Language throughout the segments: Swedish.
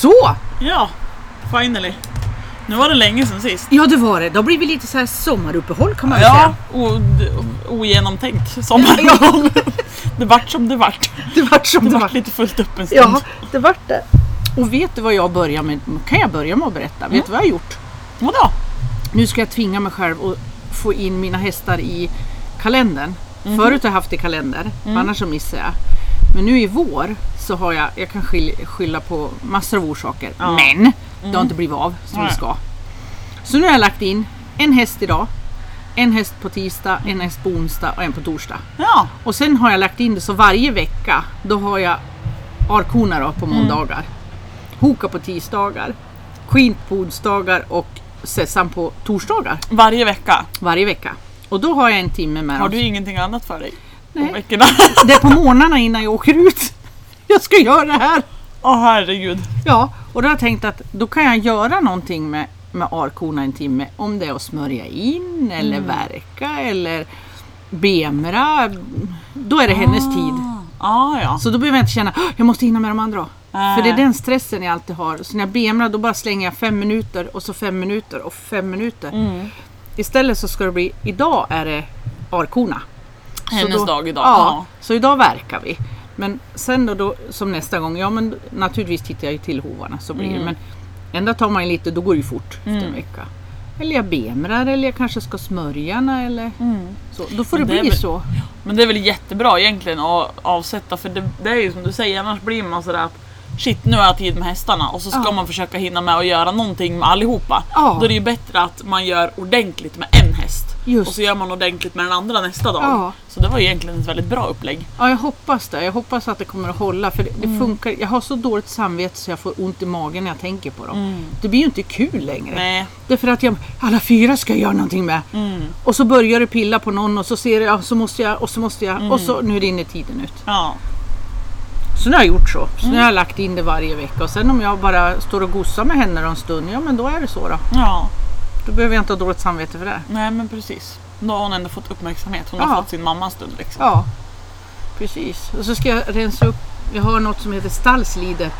Så! Ja, finally. Nu var det länge sedan sist. Ja det var det. Då blir vi lite så här sommaruppehåll kan man väl Ja, säga. o, d- ogenomtänkt sommar. det vart som det vart. Det vart som Det det vart lite fullt upp en stund. Ja, det vart det. Och vet du vad jag börjar med? Kan jag börja med att berätta? Vet du vad jag har gjort? Vadå? Nu ska jag tvinga mig själv att få in mina hästar i kalendern. Förut har jag haft i kalender, annars så missar jag. Men nu i vår så har jag, jag kan skyll- skylla på massor av orsaker. Ja. Men det har inte blivit av som det ska. Så nu har jag lagt in en häst idag, en häst på tisdag, en häst på onsdag och en på torsdag. Ja, Och sen har jag lagt in det så varje vecka, då har jag arkona på måndagar. Hoka på tisdagar, Queen på onsdagar och Sessan på torsdagar varje vecka. varje vecka. Och då har jag en timme med Har du ingenting annat för dig? Nej. På veckorna? Det är på morgnarna innan jag åker ut. Jag ska göra det här. Åh herregud. Ja, och då har jag tänkt att då kan jag göra någonting med, med arkorna en timme. Om det är att smörja in eller verka eller bemra. Då är det hennes tid. Ah, ja. Så då behöver jag inte känna att jag måste hinna med de andra. Nej. För det är den stressen jag alltid har. Så när jag bemrar då bara slänger jag fem minuter och så fem minuter och fem minuter. Mm. Istället så ska det bli, idag är det arkorna. Hennes då- dag idag. Ja, Ja. så idag verkar vi. Men sen då, då som nästa gång, ja men naturligtvis tittar jag ju till hovarna så blir Mm. det. Men ända tar man lite, då går det ju fort efter en vecka. Eller jag bemrar eller jag kanske ska smörjarna eller så. Då får Men det det bli väl- så. Men det är väl jättebra egentligen att avsätta för det, det är ju som du säger annars blir man sådär att shit nu har jag tid med hästarna och så ska Ja. man försöka hinna med att göra någonting med allihopa. Ja. Då är det ju bättre att man gör ordentligt med en häst Just. och så gör man ordentligt med den andra nästa dag. Ja. Så det var egentligen ett väldigt bra upplägg. Ja, jag hoppas det. Jag hoppas att det kommer att hålla. För det, det funkar. Jag har så dåligt samvete så jag får ont i magen när jag tänker på dem. Det blir ju inte kul längre. Nej. Därför att jag, alla fyra ska jag göra någonting med. Och så börjar det pilla på någon och så ser jag, så måste jag och så måste jag och så nu rinner tiden ut. Ja. Så nu har jag gjort så. Så nu har jag lagt in det varje vecka och sen om jag bara står och gossar med henne en stund, ja men då är det så då. ja. Då behöver jag inte ha dåligt samvete för det. Nej men precis. Då har hon ändå fått uppmärksamhet. Hon Ja. har fått sin mammas stund liksom. Ja, precis. Och så ska jag rensa upp. Jag har något som heter stallslider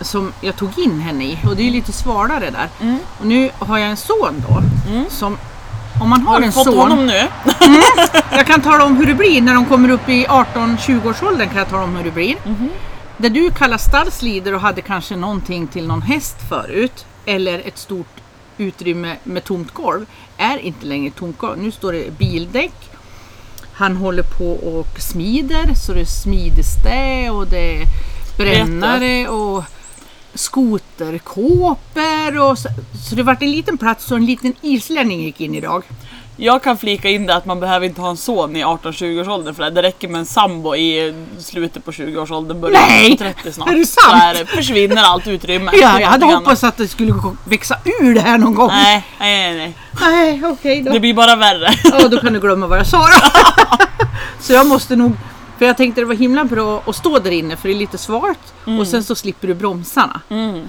som jag tog in henne i och det är lite svalare där. Mm. Och nu har jag en son då som om man har, Har du en fått son. honom nu? Jag kan tala om hur det blir när de kommer upp i 18-20 års åldern kan jag tala om hur det blir. Det du kallar stallslider och hade kanske någonting till någon häst förut eller ett stort utrymme med tomt golv är inte längre tomt golv. Nu står det bildäck. Han håller på och smider så det är smidestä och det är brännare och skoterkåpor och så, så det vart en liten plats och en liten islänning gick in idag. Jag kan flika in det att man behöver inte ha en son i 18-20 års åldern för det. Det räcker med en sambo i slutet på 20 års åldern början Nej! på 30 snart. Är det Så sant? är det, försvinner allt utrymme. Ja, jag hade hoppats att det skulle växa ur det här någon gång. annat. Nej, nej, nej. Nej, okej Det då. blir bara värre. Ja, då kan du glömma vad jag sa då. Så jag måste nog, för jag tänkte det var himla bra att stå där inne för det är lite svalt och sen så slipper du bromsarna. Mm.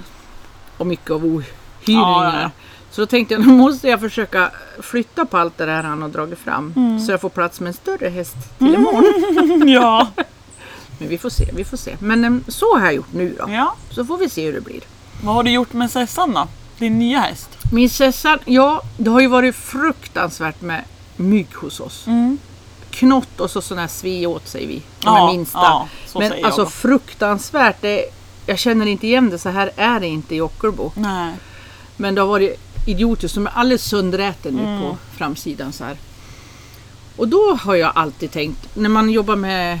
Och mycket av Ja, ja, ja. Så då tänkte jag, nu måste jag försöka flytta på allt det där han har dragit fram. Mm. Så jag får plats med en större häst till imorgon. ja. Men vi får se, vi får se. Men em, så har jag gjort nu då. ja. Så får vi se hur det blir. Vad har du gjort med Sessan då? Din nya häst? Min Sessan, ja det har ju varit fruktansvärt med mygg hos oss. Mm. Knott och så sådana här sve åt sig vi, de Ja, minsta. ja, Men säger alltså jag. fruktansvärt, det, jag känner inte igen det, så här är det inte i Ockelbo. Nej. Men det har varit idiotiskt, som är alldeles söndräten nu Mm. på framsidan så här. Och då har jag alltid tänkt, när man jobbar med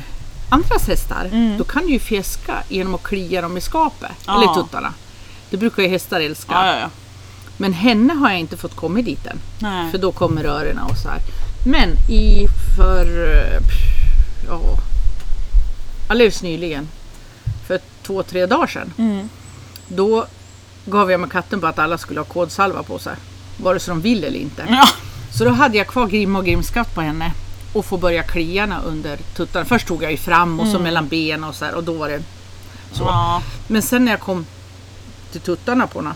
andras hästar, då kan du ju fjäska genom att klia dem i skapet, Mm. Ja. eller tuttarna. Det brukar ju hästar älska. Ja, ja. Men henne har jag inte fått komma dit än. Nej. För då kommer rörerna och så här. Men i för... eh, Ja, alldeles nyligen. För två, tre dagar sedan. Mm. Då gav jag mig katten på att alla skulle ha kodsalva på sig. Vare sig de vill eller inte. Ja. Så då hade jag kvar grim och grimskatt på henne. Och få börja kliarna under tuttarna. Först tog jag ju fram och så mellan benen och så här. Och då var det så. Ja. Men sen när jag kom till tuttarna på henne.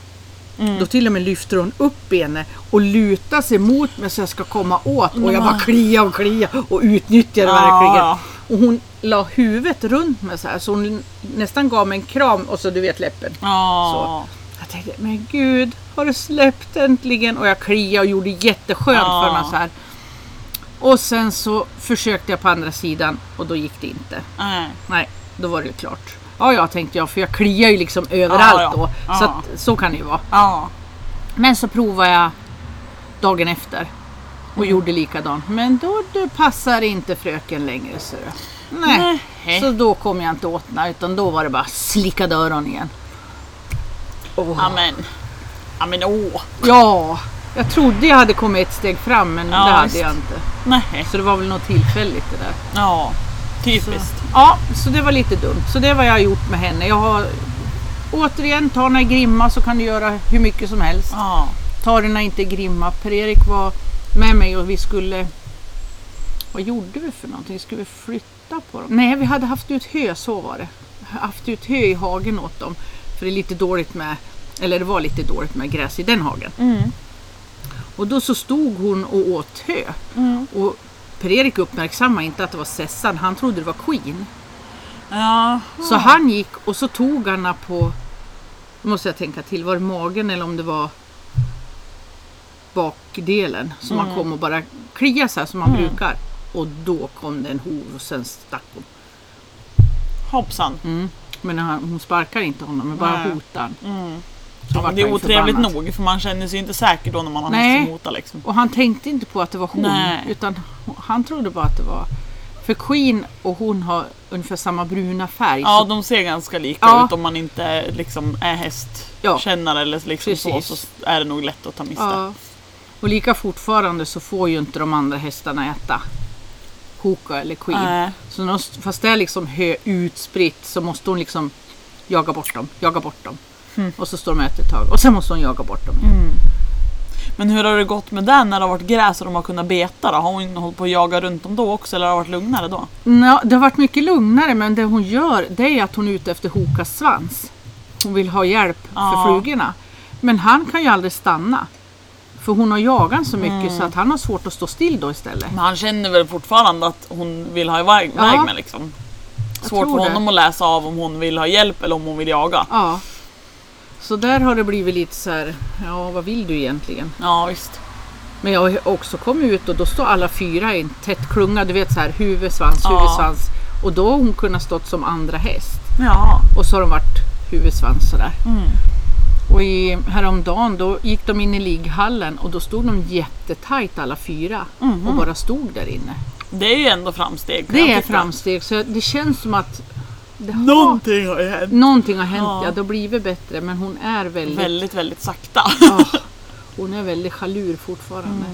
Mm. Då till och med lyfter hon upp benet och lutar sig mot mig så jag ska komma åt. Och jag bara klia och klia och utnyttjar det Ja, verkligen. Och hon la huvudet runt mig så här så hon nästan gav mig en kram och så du vet läppen. Ja. Jag tänkte, men gud, har du släppt äntligen? Och jag kliade och gjorde jätteskönt Ja. för mig så här. Och sen så försökte jag på andra sidan och då gick det inte. Nej. Nej, då var det ju klart. Ja, ja tänkte jag, för jag kliar ju liksom överallt ja. då. Ja. Så att, så kan det ju vara. Ja. Men så provade jag dagen efter och Mm. gjorde likadant. Men då, då passar inte fröken längre. Så. Nej. Nej. Så då kom jag inte åt utan då var det bara slicka dörren igen. Åh. Amen. Amen åh. Ja, jag trodde jag hade kommit ett steg fram men Ja, det hade visst. jag inte. Nej. Så det var väl något tillfälligt det där. Ja. Typiskt. Ja, så det var lite dumt. Så det var jag har gjort med henne. Jag har återigen, ta när grimma så kan du göra hur mycket som helst. Ja. Ta det när inte grimma. Per-Erik var med mig och vi skulle... Vad gjorde vi för någonting? Skulle vi flytta på dem? Nej, vi hade haft ut hö, så var det. Haft ut hö i hagen åt dem. För det är lite dåligt med, eller det var lite dåligt med gräs i den hagen. Mm. Och då så stod hon och åt hö. Mm. Och Per-Erik uppmärksammade inte att det var Sessan, han trodde det var Queen. Ja. Så han gick och så tog han på, nu måste jag tänka till, var det magen eller om det var bakdelen som han kom och bara kliade så här som han brukar. Och då kom det en hov och sen stack hon. Hoppsan. Mm. Men han, hon sparkar inte honom, men bara Nej. hotar. Mm. Ja, det är otrevligt förbannad. nog för man känner sig inte säker då när man har Nej. något som hotar liksom. Och han tänkte inte på att det var hon, Nej. utan han trodde bara att det var... För Queen och hon har ungefär samma bruna färg. Ja, så, de ser ganska lika Ja. ut om man inte liksom är hästkännare Ja. eller liksom så, så är det nog lätt att ta miste. ja. Och lika fortfarande så får ju inte de andra hästarna äta Hoka eller Queen. Nej. Så när, fast det är liksom hö utspritt så måste hon liksom jaga bort dem, jaga bort dem. Mm. Och så står de och äter ett tag och sen måste hon jaga bort dem. igen. Men hur har det gått med den när det har varit gräs och de har kunnat beta då? Har hon hållit på att jaga runt dem då också eller har det varit lugnare då? Nå, det har varit mycket lugnare men det hon gör det är att hon är ute efter Hokas svans. Hon vill ha hjälp Ja. för flugorna. Men han kan ju aldrig stanna. För hon har jagat så mycket Mm. så att han har svårt att stå still då istället. Men han känner väl fortfarande att hon vill ha iväg Ja. med liksom. Svårt för det. honom att läsa av om hon vill ha hjälp eller om hon vill jaga. Ja. Så där har det blivit lite så här, ja vad vill du egentligen? Ja visst. Men jag har också kommit ut och då står alla fyra i en tätt klunga, du vet så här huvud, svans, Ja. huvud, svans. Och då har hon kunnat stått som andra häst. Ja. Och så har de varit huvud, svans sådär. Mm. Och i, häromdagen då gick de in i ligghallen och då stod de jättetajt alla fyra och bara stod där inne. Det är ju ändå framsteg. Det är framsteg så det känns som att det har, Någonting har hänt. någonting har hänt. Ja. Ja. det har blivit bättre men hon är väldigt, Väldigt, väldigt sakta. ja, hon är väldigt chalur fortfarande.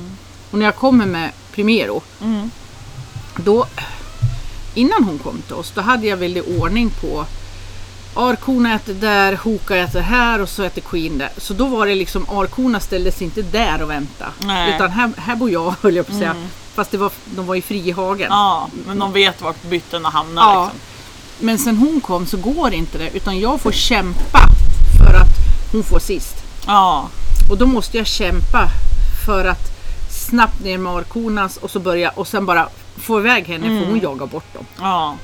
Och när jag kommer med Primero Mm. då innan hon kom till oss då hade jag väldigt ordning på Arkorna äter där, Hoka äter här och så äter Queen där. Så då var det liksom, Arkorna ställdes inte där och vänta. Nej. Utan här, här bor jag höll jag på att säga. Fast det var, de var i frihagen. Ja, men de vet vart bytena hamnar Ja. liksom. Men sen hon kom så går inte det. Utan jag får kämpa för att hon får sist. Ja. Och då måste jag kämpa för att snabbt ner med arkorna och så börja och sen bara få iväg henne för hon jagar bort dem. Ja.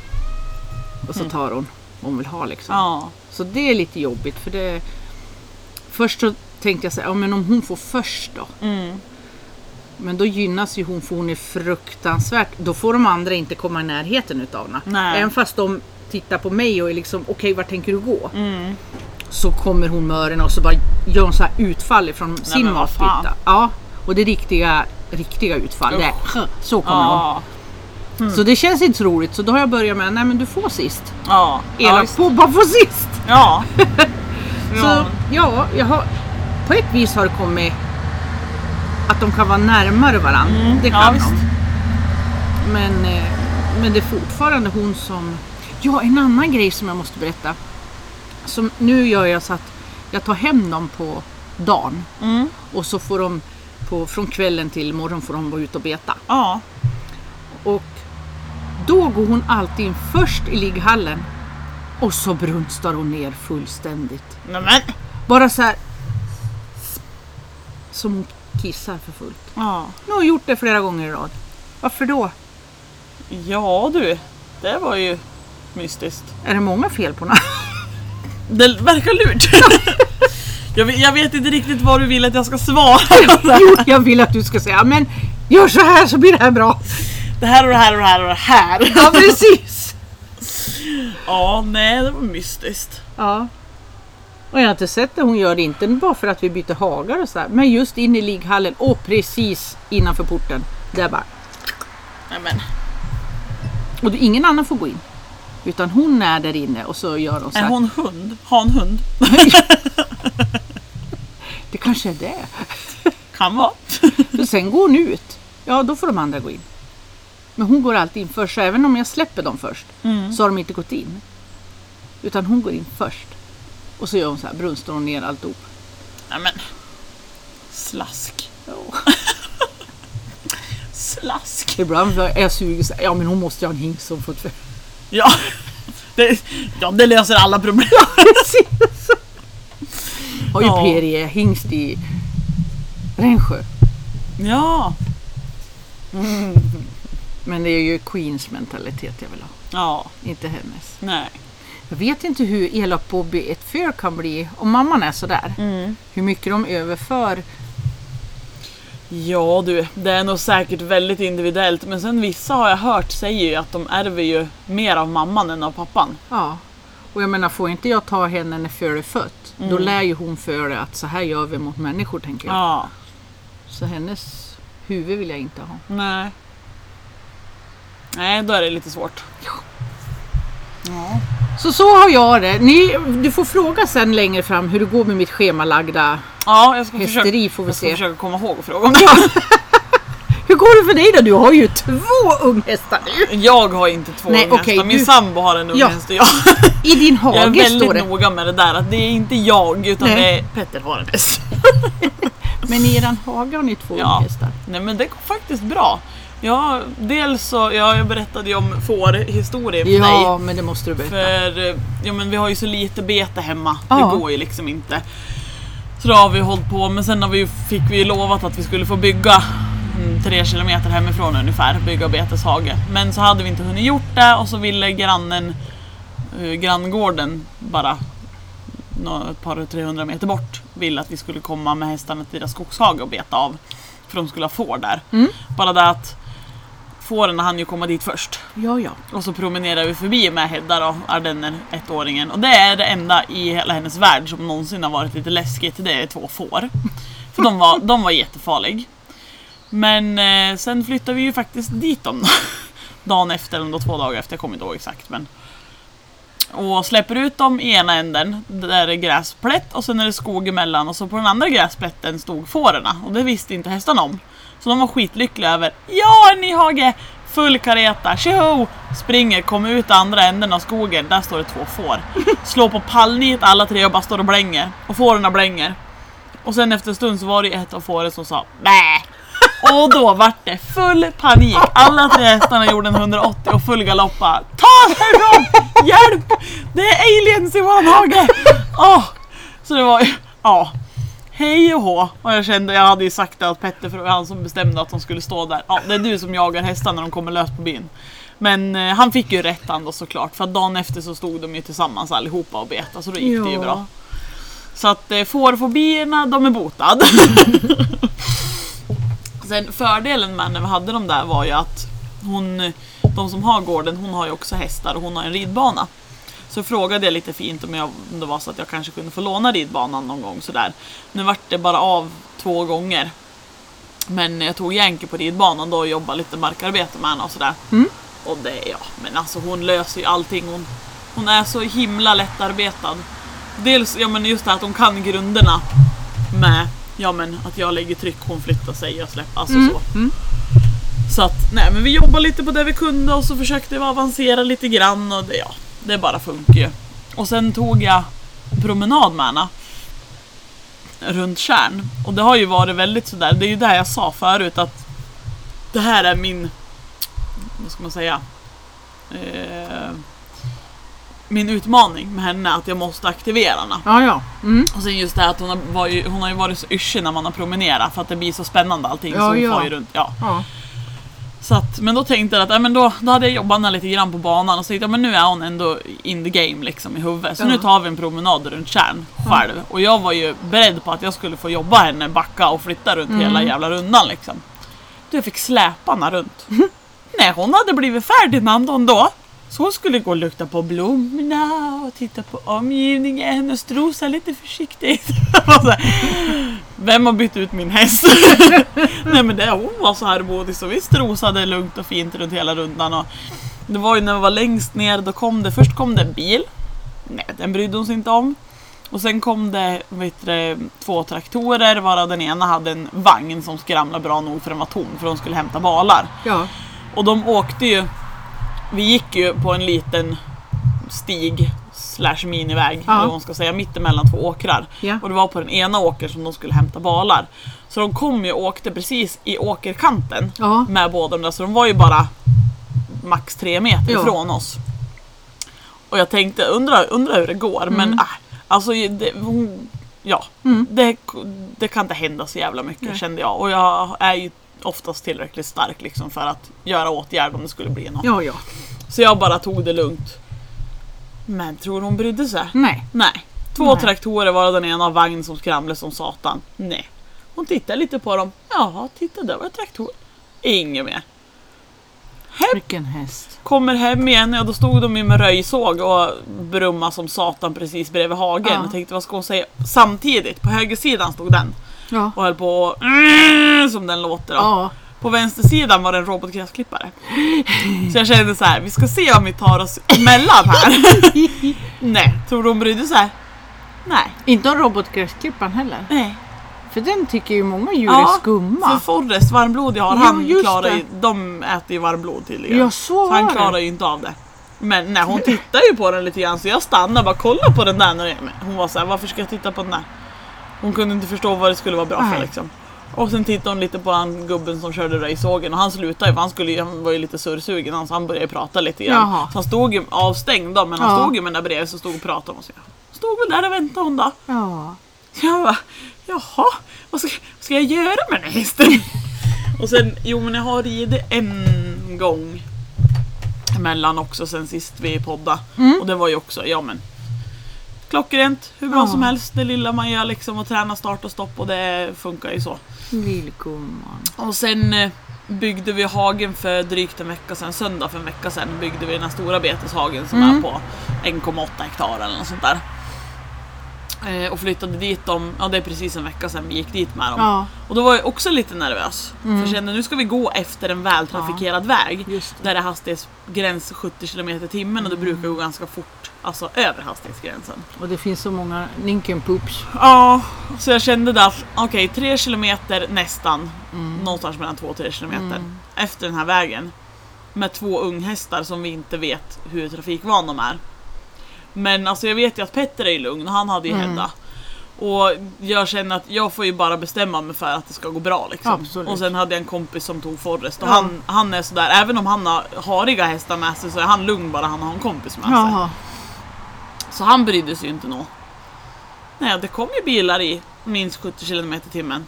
Och så tar hon hon vill ha liksom. Ja. Så det är lite jobbigt för det... Först så tänkte jag så här, ja men om hon får först då? Mm. Men då gynnas ju hon för hon är fruktansvärt... Då får de andra inte komma i närheten utav henne. Nej. Även fast de tittar på mig och är liksom, okej vart tänker du gå? Mm. Så kommer hon med öronen och så bara gör hon så här utfall ifrån sin matbytta. Ja, och det riktiga, riktiga utfall. Det är, så kommer hon. Ja. Så det känns inte så roligt. Så då har jag börjat med, nej men du får sist. Ja. Ja. Elak visst. på, bara få sist! Ja. Så ja. ja, jag har, på ett vis har det kommit att de kan vara närmare varandra. Mm, det ja, kan visst. de. Men, eh, men det är fortfarande hon som... Ja, en annan grej som jag måste berätta. Som nu gör jag så att jag tar hem dem på dagen Mm. och så får de på, från kvällen till morgon får de vara ute och beta. Ja. Och då går hon alltid in först i ligghallen och så brunstar hon ner fullständigt. Nej, men. Bara så här. Som hon kissar för fullt. Ja. Nu har hon gjort det flera gånger i rad. Varför då? Ja du. Det var ju mystiskt. Är det många fel på något? Det verkar lurt. jag, vet, jag vet inte riktigt vad du vill att jag ska svara. Jo, jag vill att du ska säga, men gör så här så blir det här bra. Det här och det här och det här och det här. Ja, precis. Ja, nej det var mystiskt. Ja. Och jag har inte sett det hon gör det, inte bara för att vi byter hagar och så här, men just in i ligghallen och precis innanför porten. Där bara. Nej men, Och ingen annan får gå in. Utan hon är där inne och så gör hon så är här. hon hund? Har hon hund? Det kanske är det. Kan vara. Sen går hon ut. Ja, då får de andra gå in. Men hon går alltid in först, så även om jag släpper dem först Mm. så har de inte gått in. Utan hon går in först. Och så gör hon så här, brunstar hon ner alltihop. Nej men. Slask. Ja. Slask. Ibland är jag sugen så här, ja men hon måste ju ha en hink som fått för... Ja. Det, ja, det löser alla problem. Har ju Ja. PRE hingst i Rensjö. Ja. Men det är ju Queens mentalitet jag vill ha, Ja, inte hennes. nej. Jag vet inte hur elak Bobby ett för kan bli om mamman är sådär. Mm. Hur mycket de överför. Ja du, det är nog säkert väldigt individuellt. Men sen vissa har jag hört säger ju att de ärver ju mer av mamman än av pappan. Ja. Och jag menar, får inte jag ta henne när föl är fött, då lär ju hon före att så här gör vi mot människor tänker jag. Ja. Så hennes huvud vill jag inte ha. Nej. Nej, då är det lite svårt. Så så har jag det. Ni, du får fråga sen längre fram hur det går med mitt schemalagda Ja, jag ska, försöka, hästeri får vi jag ska se. försöka komma ihåg och fråga om det. Hur går det för dig då? Du har ju två unghästar nu. Jag har inte två Nej, unghästar, okej, min du- sambo har en Ja. unghäst och jag. I din Jag är hage står väldigt det. noga med det där att det är inte jag utan Nej. det är Petter har en häst. Men i eran hage har ni två Ja. unghästar. Nej men det går faktiskt bra. Ja, dels så, ja, jag berättade ju om fårhistorien för dig. Ja, men det måste du berätta. För eh, ja, men vi har ju så lite bete hemma. Ja. Det går ju liksom inte. Så då har vi hållit på, men sen har vi fick vi lovat att vi skulle få bygga mm, tre kilometer hemifrån ungefär, bygga beteshage. Men så hade vi inte hunnit gjort det och så ville grannen, eh, granngården bara ett par 300 meter bort ville att vi skulle komma med hästarna till deras skogshage och beta av. För de skulle ha får där. Mm. Bara det att fåren hann ju komma dit först. Ja, ja. Och så promenerar vi förbi med Hedda då, ardenner, ettåringen. Och det är det enda i hela hennes värld som någonsin har varit lite läskigt. Det är två får. För de var, de var jättefarlig. Men eh, sen flyttade vi ju faktiskt dit dem. Dagen efter, eller två dagar efter, jag kommer inte ihåg exakt. Men. Och släpper ut dem i ena änden, där det är gräsplätt och sen är det skog emellan. Och så på den andra gräsplätten stod fårorna. Och det visste inte hästarna om. Så de var skitlyckliga över Ja, en ny hage! Full kareta, tjoho! Springer, kommer ut i andra änden av skogen, där står det två får. Slår på pallnit alla tre och bara står och blänger. Och fåren blänger. Och sen efter en stund så var det ett av fåren som sa Bä! Och då vart det full panik. Alla tre hästarna gjorde en 180 och full galopp bara, Ta oss härifrån! Hjälp! Det är aliens i våran hage! Oh. Så det var ju, ja. Hej och hå! Och jag kände, jag hade ju sagt det åt Petter för det var han som bestämde att de skulle stå där. Ja, det är du som jagar hästar när de kommer lös på byn. Men eh, han fick ju rätt han då såklart, för att dagen efter så stod de ju tillsammans allihopa och betade, så då gick det ju Ja. bra. Så att eh, fårfobierna, de är botade. Sen fördelen med när vi hade dem där var ju att hon, de som har gården, hon har ju också hästar och hon har en ridbana. Så frågade jag lite fint om, jag, om det var så att jag kanske kunde få låna ridbanan någon gång sådär. Nu vart det bara av två gånger. Men jag tog Jänke på ridbanan då och jobbade lite markarbete med henne och sådär. Mm. Och det, ja, men alltså hon löser ju allting. Hon, hon är så himla lättarbetad. Dels, ja men just det här att hon kan grunderna med, ja men att jag lägger tryck, hon flyttar sig och släpper, alltså så. mm. Så att, nej men vi jobbade lite på det vi kunde och så försökte vi avancera lite grann och det, ja, det bara funkar ju. Och sen tog jag promenad med henne. Runt Tjärn. Och det har ju varit väldigt sådär, det är ju det jag sa förut att det här är min, vad ska man säga, eh, min utmaning med henne, att jag måste aktivera henne. Ja, ja. Mm. Och sen just det här att hon har, var ju, hon har ju varit så yrsig när man har promenerat för att det blir så spännande allting. Ja, så hon ja. far ju runt. Ja. ja. Så att, men då tänkte jag att äh, men då, då hade jag jobbat henne lite grann på banan och så tänkte jag men nu är hon ändå in the game liksom i huvudet. Så Ja. nu tar vi en promenad runt Tjärn själv. Och jag var ju beredd på att jag skulle få jobba henne, backa och flytta runt Mm. hela jävla rundan liksom. Du, jag fick släpa henne runt. Nej, hon hade blivit färdig innan hon då. Så hon skulle gå och lukta på blommorna och titta på omgivningen och strosa lite försiktigt. Vem har bytt ut min häst? Nej men det, hon var så här modig så vi strosade lugnt och fint runt hela rundan. Och det var ju när vi var längst ner, då kom det, först kom det en bil. Nej, den brydde hon sig inte om. Och sen kom det du, två traktorer varav den ena hade en vagn som skramlade bra nog för den var tom för de skulle hämta balar. Ja. Och de åkte ju, vi gick ju på en liten stig slash miniväg, Ja. eller vad man ska säga, mittemellan två åkrar. Ja. Och det var på den ena åkern som de skulle hämta balar. Så de kom ju och åkte precis i åkerkanten Ja. med båda de där, så de var ju bara max tre meter Ja. ifrån oss. Och jag tänkte, undra, undra hur det går, men äh, alltså det, hon, ja, Mm. det, det kan inte hända så jävla mycket Nej. kände jag. Och jag är ju oftast tillräckligt stark liksom för att göra åtgärd om det skulle bli något. Ja, ja. Så jag bara tog det lugnt. Men tror hon brydde sig? Nej. Nej. Två Nej. traktorer var den ena vagn som skramlade som satan. Nej. Hon tittade lite på dem. Jaha, titta där var det traktor. Inget mer. Hem, Vilken häst. kommer hem igen, ja då stod de ju med röjsåg och brumma som satan precis bredvid hagen. Ja. Jag tänkte vad ska hon säga? Samtidigt, på högersidan stod den Ja. och höll på och mm, som den låter då. Ja. På vänstersidan var det en robotgräsklippare. Så jag kände så här, vi ska se om vi tar oss emellan här. Nej, tror du hon brydde sig? Nej. Inte om robotgräsklipparen heller. Nej. För den tycker ju många djur Ja, är skumma. För Forrest, varmblodiga har Ja, han just klarar ju, de äter ju varmblod tydligen. Ja, så så han klarar det. ju inte av det. Men nej, hon tittar ju på den lite grann så jag stannade och bara kolla på den där. Hon var så här, varför ska jag titta på den där? Hon kunde inte förstå vad det skulle vara bra för Nej. liksom. Och sen tittade hon lite på han gubben som körde röjsågen och han slutade för han, skulle, han var ju lite surrsugen han, så han började prata lite grann. Jaha. Så han stod ju avstängd då men han Ja. stod ju med den där bredvid så stod och pratade och så stod väl där och väntade hon då. Ja. Jag bara, jaha, vad ska, vad ska jag göra med den här hästen? och sen, jo men jag har ridit en gång emellan också sen sist vi poddade. Mm. Och det var ju också, ja men klockrent, hur bra Ja. som helst. Det lilla man gör liksom och träna start och stopp och det funkar ju så. Lillgumman. Och sen eh, byggde vi hagen för drygt en vecka sedan, söndag för en vecka sedan byggde vi den här stora beteshagen som Mm. är på 1,8 hektar eller något sånt där. Eh, och flyttade dit dem, ja det är precis en vecka sedan vi gick dit med dem. Ja, Och då var jag också lite nervös. Mm. För jag kände nu ska vi gå efter en vältrafikerad väg. just det. Där det är hastighetsgräns 70 km i timmen och det brukar gå ganska fort. Alltså över hastighetsgränsen. Och det finns så många ninkenpoops. Ja, så jag kände där, okej 3 km nästan. Mm. Någonstans mellan 2 och 3 km. Efter den här vägen. Med två unghästar som vi inte vet hur trafikvan de är. Men alltså jag vet ju att Petter är lugn han hade ju Mm. Hedda. Och jag känner att jag får ju bara bestämma mig för att det ska gå bra liksom. Absolut. Och sen hade jag en kompis som tog Forrest och Ja. han, han är sådär, även om han har hariga hästar med sig så är han lugn bara han har en kompis med sig. Jaha. Så han brydde sig ju inte nog. Nej, det kom ju bilar i minst 70 km i timmen.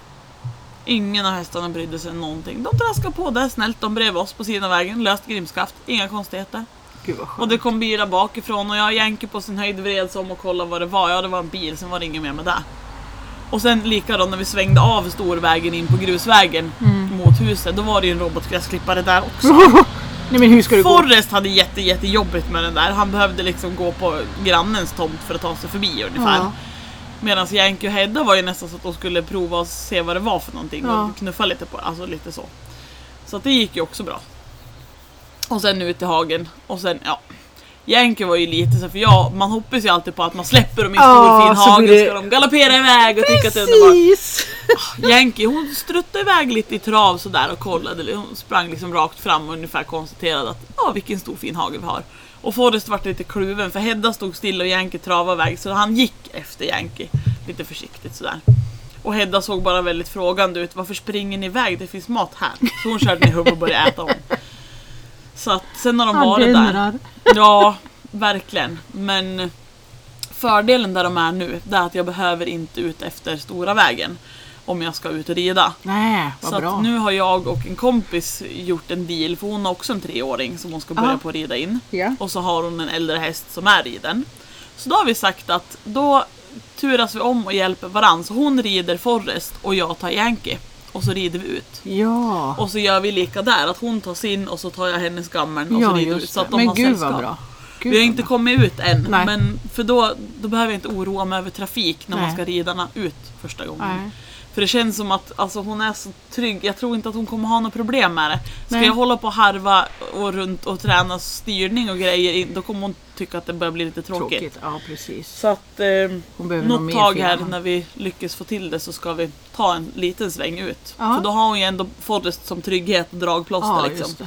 Ingen av hästarna brydde sig någonting. De traskade på där snällt, de bredvid oss på sidan av vägen, löst grimskaft, inga konstigheter. Gud vad skönt. Och det kom bilar bakifrån och jag Jänke på sin höjd vred sig om och kollade vad det var. Ja, det var en bil, sen var det inget mer med det. Och sen likadant när vi svängde av storvägen in på grusvägen Mm. mot huset, då var det ju en robotgräsklippare där också. Nej men hur ska det gå? Forrest hade jätte, jättejobbigt med den där. Han behövde liksom gå på grannens tomt för att ta sig förbi ungefär. Ja. Medan Yankee och Hedda var ju nästan så att de skulle prova och se vad det var för någonting Ja. och knuffa lite på alltså lite så. Så det gick ju också bra. Och sen ut i hagen och sen ja. Yankee var ju lite så för jag, man hoppas ju alltid på att man släpper dem i en stor fin så hage det- ska de galoppera iväg och tycka att det är underbart. Precis! Yankee hon struttade iväg lite i trav sådär och kollade. Hon sprang liksom rakt fram och ungefär konstaterade att ja vilken stor fin hage vi har. Och Forrest vart lite kluven för Hedda stod still och Yankee travade iväg så han gick efter Yankee. Lite försiktigt sådär. Och Hedda såg bara väldigt frågande ut. Varför springer ni iväg? Det finns mat här. Så hon körde ner huvudet och började äta om. Så att sen har de varit där. Ja, verkligen. Men fördelen där de är nu, det är att jag behöver inte ut efter stora vägen. om jag ska ut och rida. Nej, vad Så bra. nu har jag och en kompis gjort en deal, för hon har också en treåring som hon ska börja Ja. på att rida in. Ja. Och så har hon en äldre häst som är riden. Så då har vi sagt att då turas vi om och hjälper varandra. Så hon rider Forrest och jag tar Yankee. Och så rider vi ut. Ja, Och så gör vi lika där, att hon tar sin och så tar jag hennes gammeln och så ja rider vi ut. Så att de Men har gud sällskap. vad bra. Gud Vi har inte bra. kommit ut än, Nej. men för då, då behöver jag inte oroa mig över trafik när man Nej. ska ridarna ut första gången. Nej. För det känns som att alltså, hon är så trygg, jag tror inte att hon kommer ha något problem med det. Ska jag hålla på och harva och runt och träna styrning och grejer, då kommer hon tycka att det börjar bli lite tråkigt. Tråkigt. Ja, precis. Så att eh, något tag här när vi lyckas få till det så ska vi ta en liten sväng ut. Ja. För då har hon ju ändå Forrest som trygghet och dragplåster Ja, liksom.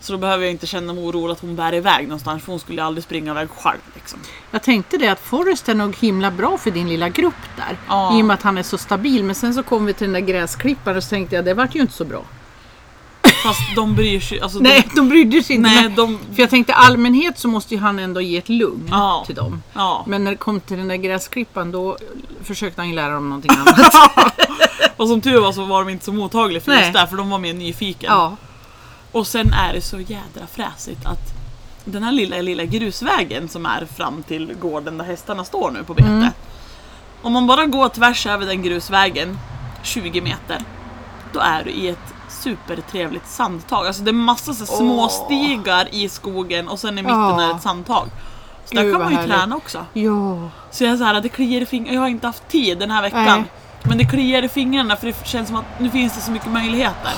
Så då behöver jag inte känna mig orolig att hon bär iväg någonstans för hon skulle aldrig springa iväg själv. Liksom. Jag tänkte det att Forrest är nog himla bra för din lilla grupp där. Ja. I och med att han är så stabil. Men sen så kom vi till den där gräsklipparen och så tänkte jag det vart ju inte så bra. Fast de bryr sig alltså, Nej, de brydde sig de, inte. nej, men- de, För jag tänkte allmänhet så måste ju han ändå ge ett lugn Ja. till dem. ja. Men när det kom till den där gräsklippan då försökte han ju lära dem någonting annat. Och som tur var så var de inte så mottagliga för Nej. just det, för de var mer nyfiken. ja. Och sen är det så jädra fräsigt att den här lilla, lilla grusvägen som är fram till gården där hästarna står nu på bete. Mm. Om man bara går tvärs över den grusvägen 20 meter, då är du i ett supertrevligt sandtag. Alltså det är massa så små Åh. stigar i skogen och sen i mitten Ja. är ett sandtag. Så där Gud, kan vad man ju härligt. träna också. Ja. Så jag är så här, det kliar i fingrarna. Jag har inte haft tid den här veckan. Nej. Men det kliar i fingrarna för det känns som att nu finns det så mycket möjligheter.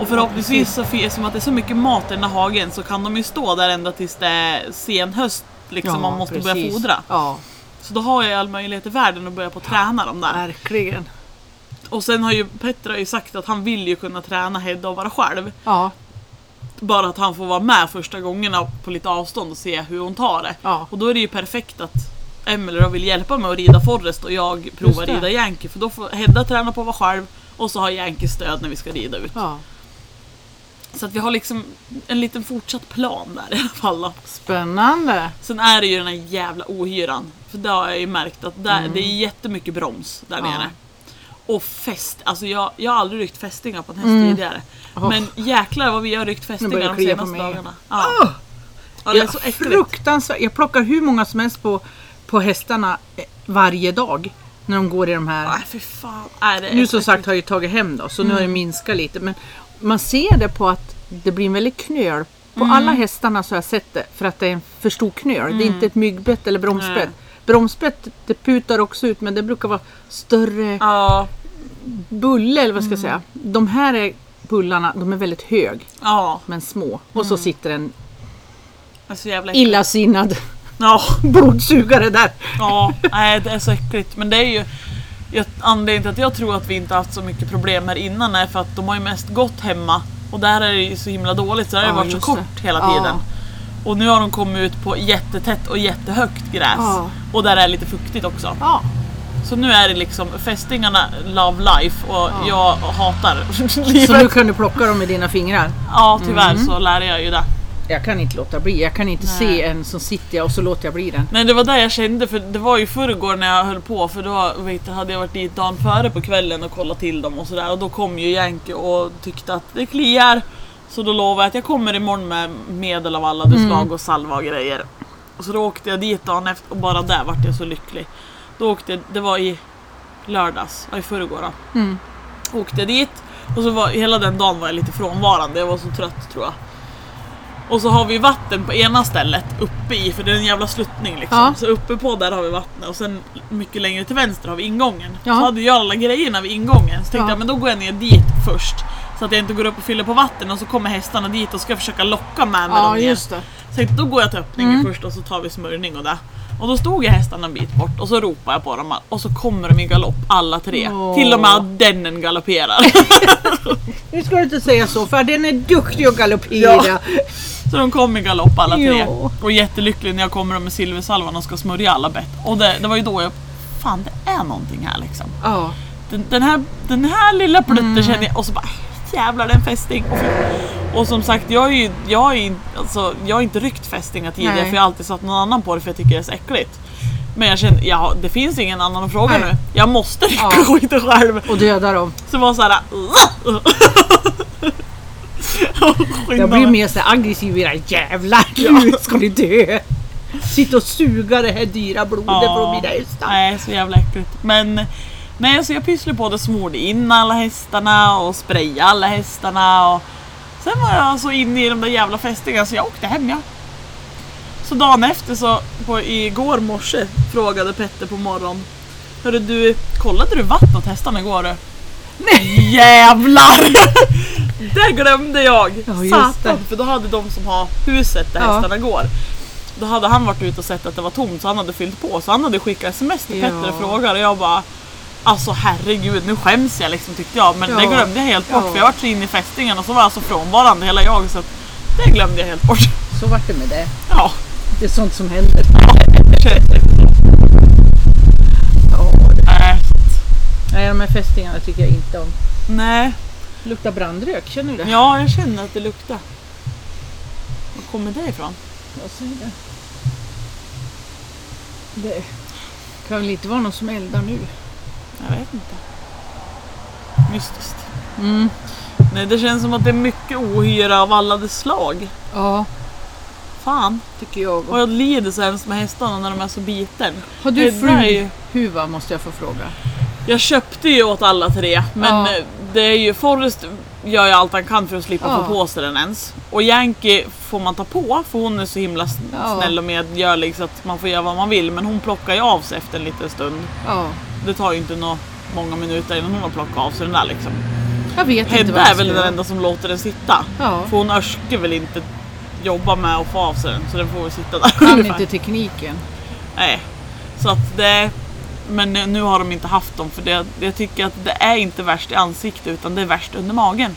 Och förhoppningsvis så som att det är så mycket mat i den här hagen så kan de ju stå där ända tills det är sen höst liksom man måste börja precis. fodra. Ja, Så då har jag all möjlighet i världen att börja på att träna dem där. verkligen. Och sen har ju Petra ju sagt att han vill ju kunna träna Hedda och vara själv. Ja, Bara att han får vara med första gångerna på lite avstånd och se hur hon tar det. ja. Och då är det ju perfekt att Emelie då vill hjälpa mig att rida Forrest och jag provar rida Yankee. För då får Hedda träna på att vara själv och så har Yankee stöd när vi ska rida ut. ja. Så att vi har liksom en liten fortsatt plan där i alla fall. Då. Spännande. Sen är det ju den här jävla ohyran. För det har jag ju märkt att där, det är jättemycket broms där Mm. Ja. nere. Och fäst, alltså jag, jag har aldrig ryckt fästingar på en häst Mm. tidigare. Åh. Men jäklar vad vi har ryckt fästingar de senaste dagarna. Ja. Åh! ja, det är så äckligt. fruktansvärt. Jag plockar hur många som helst på, på hästarna eh, varje dag. När de går i de här. Nej fy fan. Nej, det är Nu som sagt har jag tagit hem då, så nu har det minskat lite. Men man ser det på att det blir en väldigt knöl. På alla hästarna så har jag sett det för att det är en för stor knöl. Det är inte ett myggbett eller bromsbett. Bromsbett det putar också ut men det brukar vara större Ja, bulle eller vad ska jag säga. De här är bullarna, de är väldigt hög ja. men små. Och så sitter en Det är så jävla äckligt. illasinnad Ja, blodsugare där. ja. Nej det är så äckligt. Men det är ju jag, anledningen till att jag tror att vi inte haft så mycket problem här innan är för att de har ju mest gått hemma. Och där är det ju så himla dåligt så där har det Ja, varit så kort det. hela Ja. Och nu har de kommit ut på jättetätt och jättehögt gräs. Ja. Och där är lite fuktigt också. Ja, Så nu är det liksom fästingarna love life och Ja. jag hatar så livet. nu kan du plocka dem med dina fingrar. Ja tyvärr Mm. så lär jag ju det. Jag kan inte låta bli. Jag kan inte Nej. se en som sitter och så låter jag bli den. Nej det var det jag kände för det var ju förrgår när jag höll på för då vet, hade jag varit dit dagen före på kvällen och kollat till dem och sådär och då kom ju Yankee och tyckte att det kliar. Så då lovade jag att jag kommer imorgon med medel av alla de slag och salva och grejer. Och så då åkte jag dit dagen efter och bara där vart jag så lycklig. Då åkte jag, det var i lördags, ja, i förrgår då. Mm. Åkte jag dit och så var hela den dagen var jag lite frånvarande, jag var så trött tror jag. Och så har vi vatten på ena stället uppe i, för det är en jävla sluttning liksom. Ja. Så uppe på där har vi vattnet och sen mycket längre till vänster har vi ingången. Ja. Så hade jag alla grejerna vid ingången. Så tänkte Ja. jag men då går jag ner dit först. Så att jag inte går upp och fyller på vatten och så kommer hästarna dit och ska försöka locka med mig Ja, dem det. Så tänkte, då går jag till öppningen Mm. först och så tar vi smörjning och det. Och då stod jag hästarna en bit bort och så ropade jag på dem och så kommer de i galopp alla tre. Åh. Till och med dennen galopperar. Nu ska du inte säga så för den är duktig att galoppera. Ja. Så de kom i galopp alla tre. Ja. Och jättelycklig när jag kommer med silversalvan och ska smörja alla bett. Och det, det var ju då jag... Fan det är någonting här liksom. Ja. Den, den, här, den här lilla plutten Mm. känner jag och så bara jävlar det är en fästing. Och, som sagt jag, är ju, jag, är, alltså, jag har inte ryckt fästingar tidigare Nej. för jag har alltid satt någon annan på det för jag tycker det är så äckligt. Men jag kände, ja det finns ingen annan att fråga Nej. nu. Jag måste rycka Ja. skiten själv. Och döda dem. Så var såhär... Jag blir mer så aggressiv era jävlar. Nu ska ni dö. Sitta och suga det här dyra blodet från mina hästar. Nej, så jävla äckligt. Men nej, så jag pysslade på det, smorde in alla hästarna och sprayade alla hästarna. Och sen var jag så inne i de där jävla fästingarna så jag åkte hem ja. Så dagen efter så, på, igår morse, frågade Petter på morgonen. Hörru du, kollade du vattnet åt hästarna igår? du?" Nej. Jävlar! det glömde jag! Ja, Satan! För då hade de som har huset där Ja. hästarna går. Då hade han varit ute och sett att det var tomt så han hade fyllt på. Så han hade skickat sms till Ja. Petter och frågat och jag bara Alltså herregud, nu skäms jag liksom tyckte jag. Men Ja. det glömde jag helt bort Ja. för jag var så inne i fästingen och så var jag så frånvarande hela jag så det glömde jag helt bort. Så vart det med det. Ja, Det är sånt som händer. Ja, det- nej. Nej, de här fästingarna tycker jag inte om. nej. Luktar brandrök, känner du det? Ja, jag känner att det luktar. Var kommer det ifrån? Jag säger det. Det kan väl inte vara någon som eldar nu? Jag vet inte. Mystiskt. Mm. Nej, det känns som att det är mycket ohyra av alla dess slag. Ja, Fan, tycker jag. och jag lider så hemskt med hästarna när de är så biten. Har du flughuva måste jag få fråga? Jag köpte ju åt alla tre, men Ja. det är ju Forrest gör ju allt han kan för att slippa Ja. få på sig den ens. Och Yankee får man ta på för hon är så himla sn- Ja. snäll och medgörlig så att man får göra vad man vill. Men hon plockar ju av sig efter en liten stund. Det tar ju inte nå många minuter innan hon har plockat av sig den där liksom. jag vet inte Hedda vad är väl den enda som låter den sitta. Ja, För hon örskar väl inte jobba med att få av sig den så den får väl sitta där. kan ungefär. inte tekniken. Nej. Så att det... Men nu har de inte haft dem för det, jag tycker att det är inte värst i ansiktet utan det är värst under magen.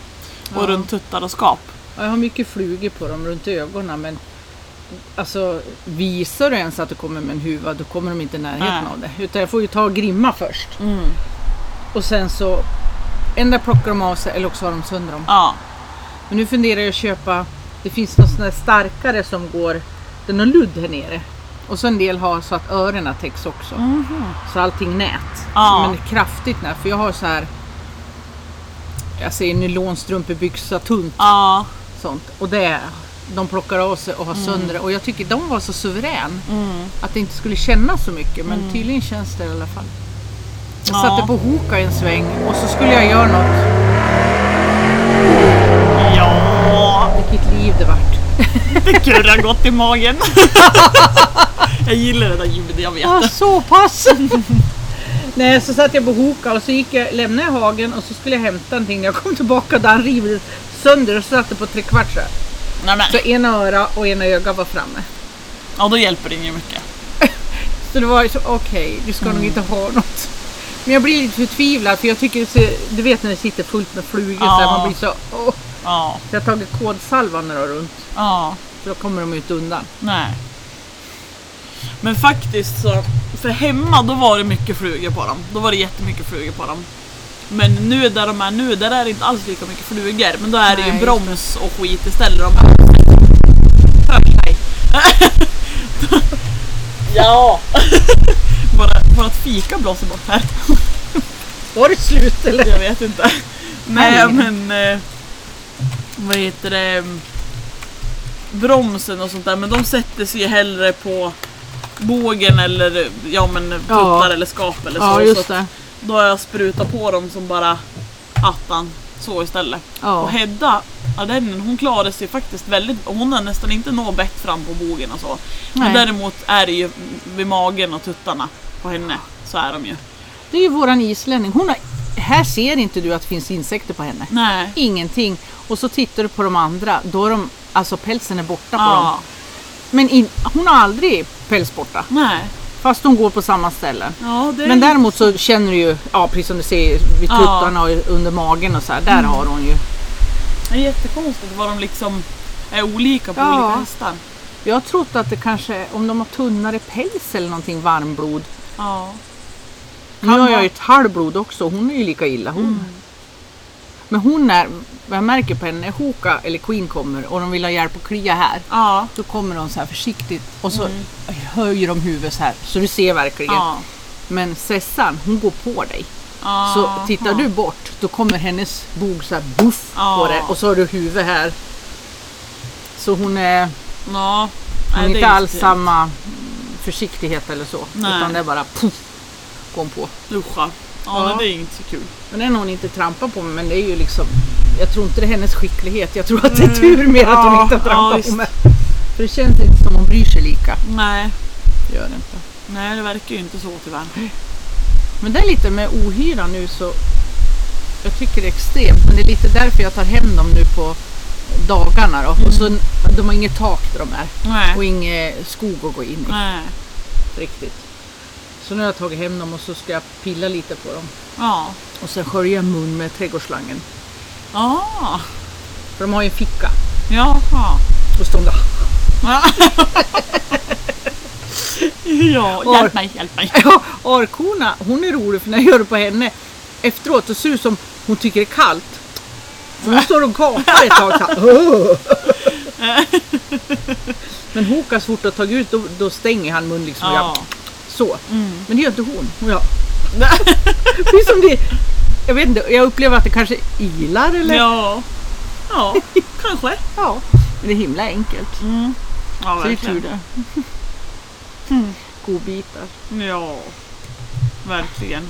Och Ja. runt tuttar och skap. Ja, Jag har mycket flugor på dem runt ögonen men alltså visar du ens att du kommer med en huva då kommer de inte i närheten Nej. av det. Utan jag får ju ta och grimma först. Och sen så ändå plockar de av sig eller också har de sönder dem. Ja. Men nu funderar jag att köpa, det finns något sånt där starkare som går, är någon ludd här nere. Och så en del har så att öronen täcks också. Så allting nät. Ja. Men kraftigt nät. För jag har så här jag säger nylonstrumpebyxa tunt Ja. sånt. Och det, de plockar av sig och har sönder det. Och jag tycker de var så suverän. Att det inte skulle kännas så mycket. Men tydligen känns det i alla fall. Jag Ja. satte på Hoka en sväng och så skulle jag göra något. Ja. Vilket liv det vart. Det kurrar gott i magen. jag gillar det där ljudet, jag vet. Ja, så pass! Nej, så satt jag på Hoka och så gick jag, lämnade jag hagen och så skulle jag hämta någonting. När jag kom tillbaka där han rivit sönder och så satt det på tre kvart så. Så ena öra och ena öga var framme. Ja, då hjälper det ju mycket. Så det var ju så, okej, du ska nog Mm. inte ha något. Men jag blir lite förtvivlad för jag tycker ser, du vet när det sitter fullt med flugor så Ja. man blir så, åh. Ja. Så jag har tagit kodsalva när jag runt. Ja. Så då kommer de ut undan. Nej. Men faktiskt så, för hemma då var det mycket flugor på dem. Då var det jättemycket flugor på dem. Men nu där de är nu, där är det inte alls lika mycket flugor. Men då är det ju broms och skit istället. De ja! Bara, bara att fika blåser bort här. Var det slut eller? Jag vet inte. Nej Nej. men... Eh, vad heter det? Bromsen och sånt där. Men de sätter sig ju hellre på bågen eller ja men tuttar eller skap eller så. Ja, så just att det. Då har jag sprutat på dem som bara attan. Så istället. Och Ja. Hedda, ja, den, hon klarade sig faktiskt väldigt... Hon har nästan inte nått bett fram på bogen och så. Men Nej. däremot är det ju vid magen och tuttarna på henne. Så är de ju. Det är ju våran islänning. Hon har, här ser inte du att det finns insekter på henne. Nej. Ingenting. Och så tittar du på de andra. Då är de, alltså pälsen är borta på dem. Ja. Men in, hon har aldrig päls borta. Nej. Fast hon går på samma ställen. Ja, Men däremot så känner du ju, ja precis som du ser vid tuttarna och under magen och så här. Där har hon ju. Det är jättekonstigt vad de liksom är olika på olika hästar. Jag har trott att det kanske, om de har tunnare päls eller någonting varmblod. Ja. Nu har jag ju ett halvblod också. Hon är ju lika illa hon. Men hon är, jag märker på henne, när Hoka eller Queen kommer och de vill ha hjälp att klia här. Ja. Då kommer de så här försiktigt och så höjer de huvudet så här så du ser verkligen. Ja. Men Sessan, hon går på dig. Så tittar du bort, då kommer hennes bog så här buff Ja. på det och så har du huvudet här. Så hon är, Ja. hon är inte är alls samma mm, försiktighet eller så. Nej. Utan det är bara puff, går hon på. Uscha. Ja, Ja. det är inte så kul. Men än har hon inte trampat på mig, men det är ju liksom, jag tror inte det är hennes skicklighet. Jag tror att det är tur mer att hon inte har ja, trampat på mig. För det känns inte som hon bryr sig lika. Nej. Det gör det inte. Nej, det verkar ju inte så tyvärr. Men det är lite med ohyra nu så jag tycker det är extremt. Men det är lite därför jag tar hem dem nu på dagarna då. Och så, de har inget tak där de är. Nej. Och ingen skog att gå in i Nej. riktigt. Så nu har jag tagit hem dem och så ska jag pilla lite på dem. Ja. Och sen skölja mun med trädgårdsslangen. Ah. För de har ju en ficka. Jaha. Och står de där. Ja. ja, hjälp mig, hjälp mig. Ja, Arkorna, hon är rolig för när jag gör det på henne efteråt så ser det ut som hon tycker det är kallt. För hon står och gapar ett tag så här. Men Hoka så fort har tagit ut då, då stänger han mun liksom. Ja. Så. Men det gör inte hon. Och jag, det är som det, jag vet inte, jag upplever att det kanske ilar eller? Ja. Ja, kanske. Ja. Men det är himla enkelt. Ja, Så det är tur det. Godbitar. Ja, verkligen.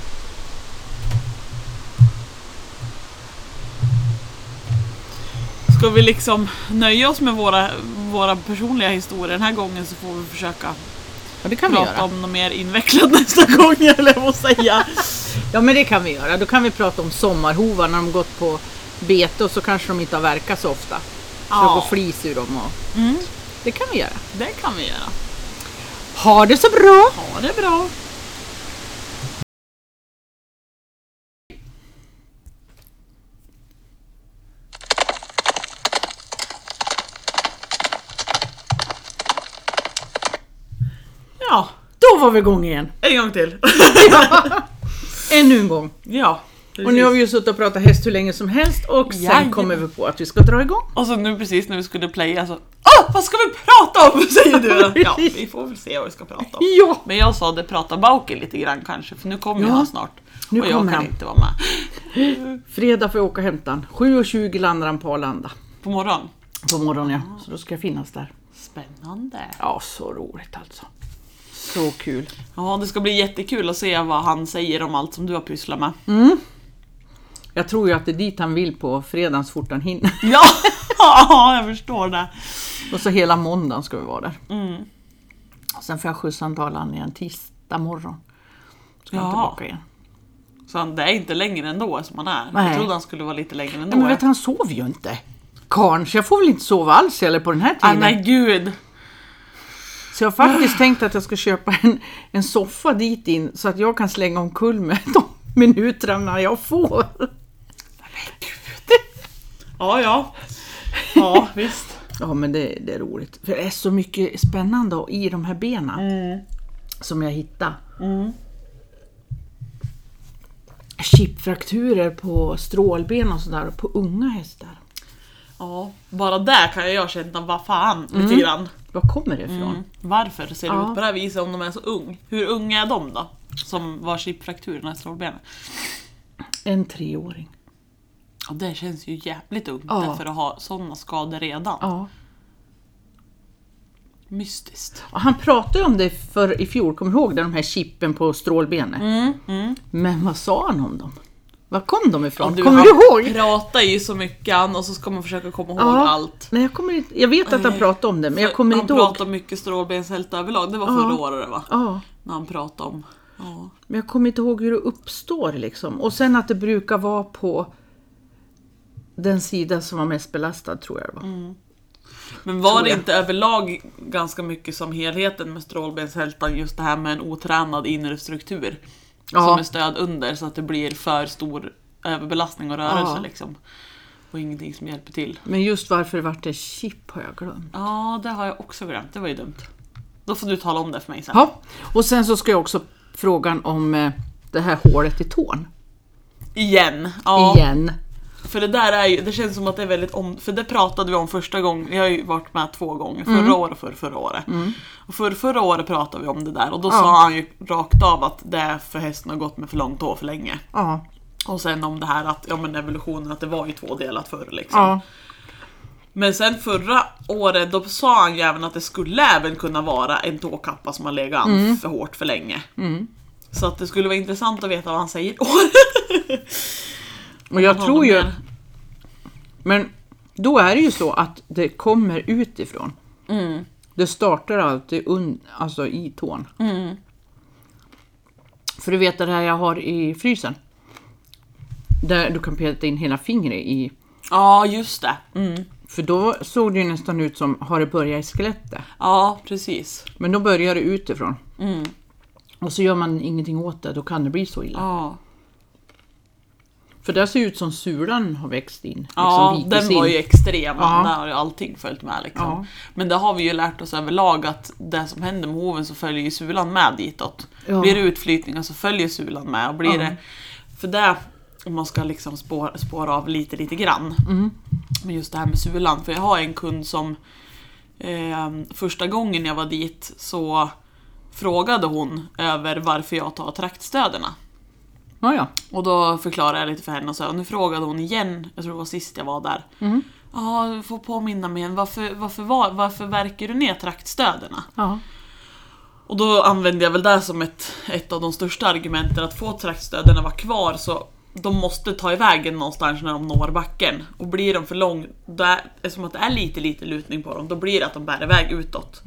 Ska vi liksom nöja oss med våra, våra personliga historier den här gången så får vi försöka Ja det kan vi prata göra. om något mer invecklat nästa gång, eller vad jag säga. Ja men det kan vi göra. Då kan vi prata om sommarhovar när de gått på bete och så kanske de inte har verkat så ofta. Så Ja. det går flis ur dem. Och... Mm. Det kan vi göra. Det kan vi göra. Ha det så bra! Ha det bra! Ja, Då var vi igång igen. en gång till. Ännu en gång. Ja, Och nu har vi ju suttit och pratat häst hur länge som helst och sen Jajamän. kommer vi på att vi ska dra igång. Och så nu precis när vi skulle playa så Åh, vad ska vi prata om? Säger du. Ja, vi får väl se vad vi ska prata om. Ja! Men jag sa det prata Bauke lite grann kanske, för nu kommer Ja, han snart. nu och jag kommer kan han. inte vara med. Fredag får jag åka och hämta han. 7.20 landar han på Arlanda. På morgon. På morgonen ja. Så då ska jag finnas där. Spännande. Ja, så roligt alltså. Så kul. Ja, det ska bli jättekul att se vad han säger om allt som du har pysslat med. Jag tror ju att det är dit han vill på fredagen så fort han hinner. Ja, ja, jag förstår det. Och så hela måndagen ska vi vara där. Mm. Sen får jag skjutsa han Arlanda igen tisdag morgon. Ska han Ja. tillbaka igen. Så han, det är inte längre ändå som han är. Nej. Jag trodde han skulle vara lite längre ändå. Men vet han sover ju inte. Karn, så jag får väl inte sova alls eller på den här ah, tiden. nej gud. Så jag har faktiskt tänkt att jag ska köpa en, en soffa dit in så att jag kan slänga omkull med de minuterna jag får. Ja, ja. Ja, visst. Ja men det, det är roligt. För det är så mycket spännande i de här benen som jag hittade. Chipfrakturer på strålben och sådär på unga hästar. Ja, bara där kan jag känna, vad fan, lite grann. Var kommer det ifrån? Mm. Varför ser det Ja. ut på det här viset om de är så ung? Hur unga är de då? Som var chipfrakturerna i strålbenen? En treåring. Ja, det känns ju jävligt ungt Ja. för att ha sådana skador redan. Ja. Mystiskt. Och Han pratade om det för i fjol, kommer du ihåg det? De här chippen på strålbenen. Men vad sa han om dem? Var kom de ifrån? Ja, kommer han du ihåg? pratar ju så mycket han och så ska man försöka komma ihåg Ja. allt. Nej, jag, kommer inte, jag vet att han pratade om det, men jag kommer han inte ihåg. pratar mycket strålbenshälta överlag, det var Ja. förra året va? Ja, När han pratade om. Ja. men jag kommer inte ihåg hur det uppstår liksom. Och sen att det brukar vara på den sida som var mest belastad tror jag det var. Men var det inte överlag ganska mycket som helheten med strålbenshältan, just det här med en otränad inre struktur? Ja. Som är stöd under så att det blir för stor överbelastning och rörelse Ja. liksom. Och ingenting som hjälper till. Men just varför det vart ett chip har jag glömt. Ja, det har jag också glömt. Det var ju dumt. Då får du tala om det för mig sen. Ja, och sen så ska jag också frågan om eh, det här hålet i tån. Igen. Ja. Igen. För det där är ju, det känns som att det är väldigt om, för det pratade vi om första gången, jag har ju varit med två gånger, förra året och för, förra året. Och för, förra året pratade vi om det där och då Ja. sa han ju rakt av att det är för hästen har gått med för långt hår för länge. Ja. Och sen om det här att, ja men evolutionen, att det var ju tvådelat förr liksom. ja. Men sen förra året då sa han ju även att det skulle även kunna vara en tåkappa som har legat an för hårt för länge. Så att det skulle vara intressant att veta vad han säger. Och jag tror ju... mer? Men då är det ju så att det kommer utifrån. Mm. Det startar alltid un, alltså i tån. Mm. För du vet det här jag har i frysen. Där du kan peta in hela fingret i. Ja, just det. Mm. För då såg det ju nästan ut som, har det börjat i skelettet? Ja, precis. Men då börjar det utifrån. Mm. Och så gör man ingenting åt det, då kan det bli så illa. Ja, För det ser ut som sulan har växt in. Liksom ja vikes den var in. ju extrem. Ja. Där har ju allting följt med liksom. Ja. Men det har vi ju lärt oss överlag att det som händer med hoven så följer ju sulan med ditåt. Ja. Blir det utflytningar så följer sulan med. Och blir Ja. det, för det, om man ska liksom spåra, spåra av lite, lite grann. Mm. Men just det här med sulan. För jag har en kund som eh, första gången jag var dit så frågade hon över varför jag tar traktstöderna. Ja, ja. Och då förklarade jag lite för henne och så. Och nu frågade hon igen, jag tror det var sist jag var där. Mm. Ja, du får påminna mig igen. Varför, varför, var, varför verkar du ner traktstöderna? ja. Och då använde jag väl det som ett, ett av de största argumenten. Att få traktstöderna vara kvar så de måste ta iväg en någonstans när de når backen. Och blir de för lång, då är, eftersom att det är lite lite lutning på dem, då blir det att de bär iväg utåt.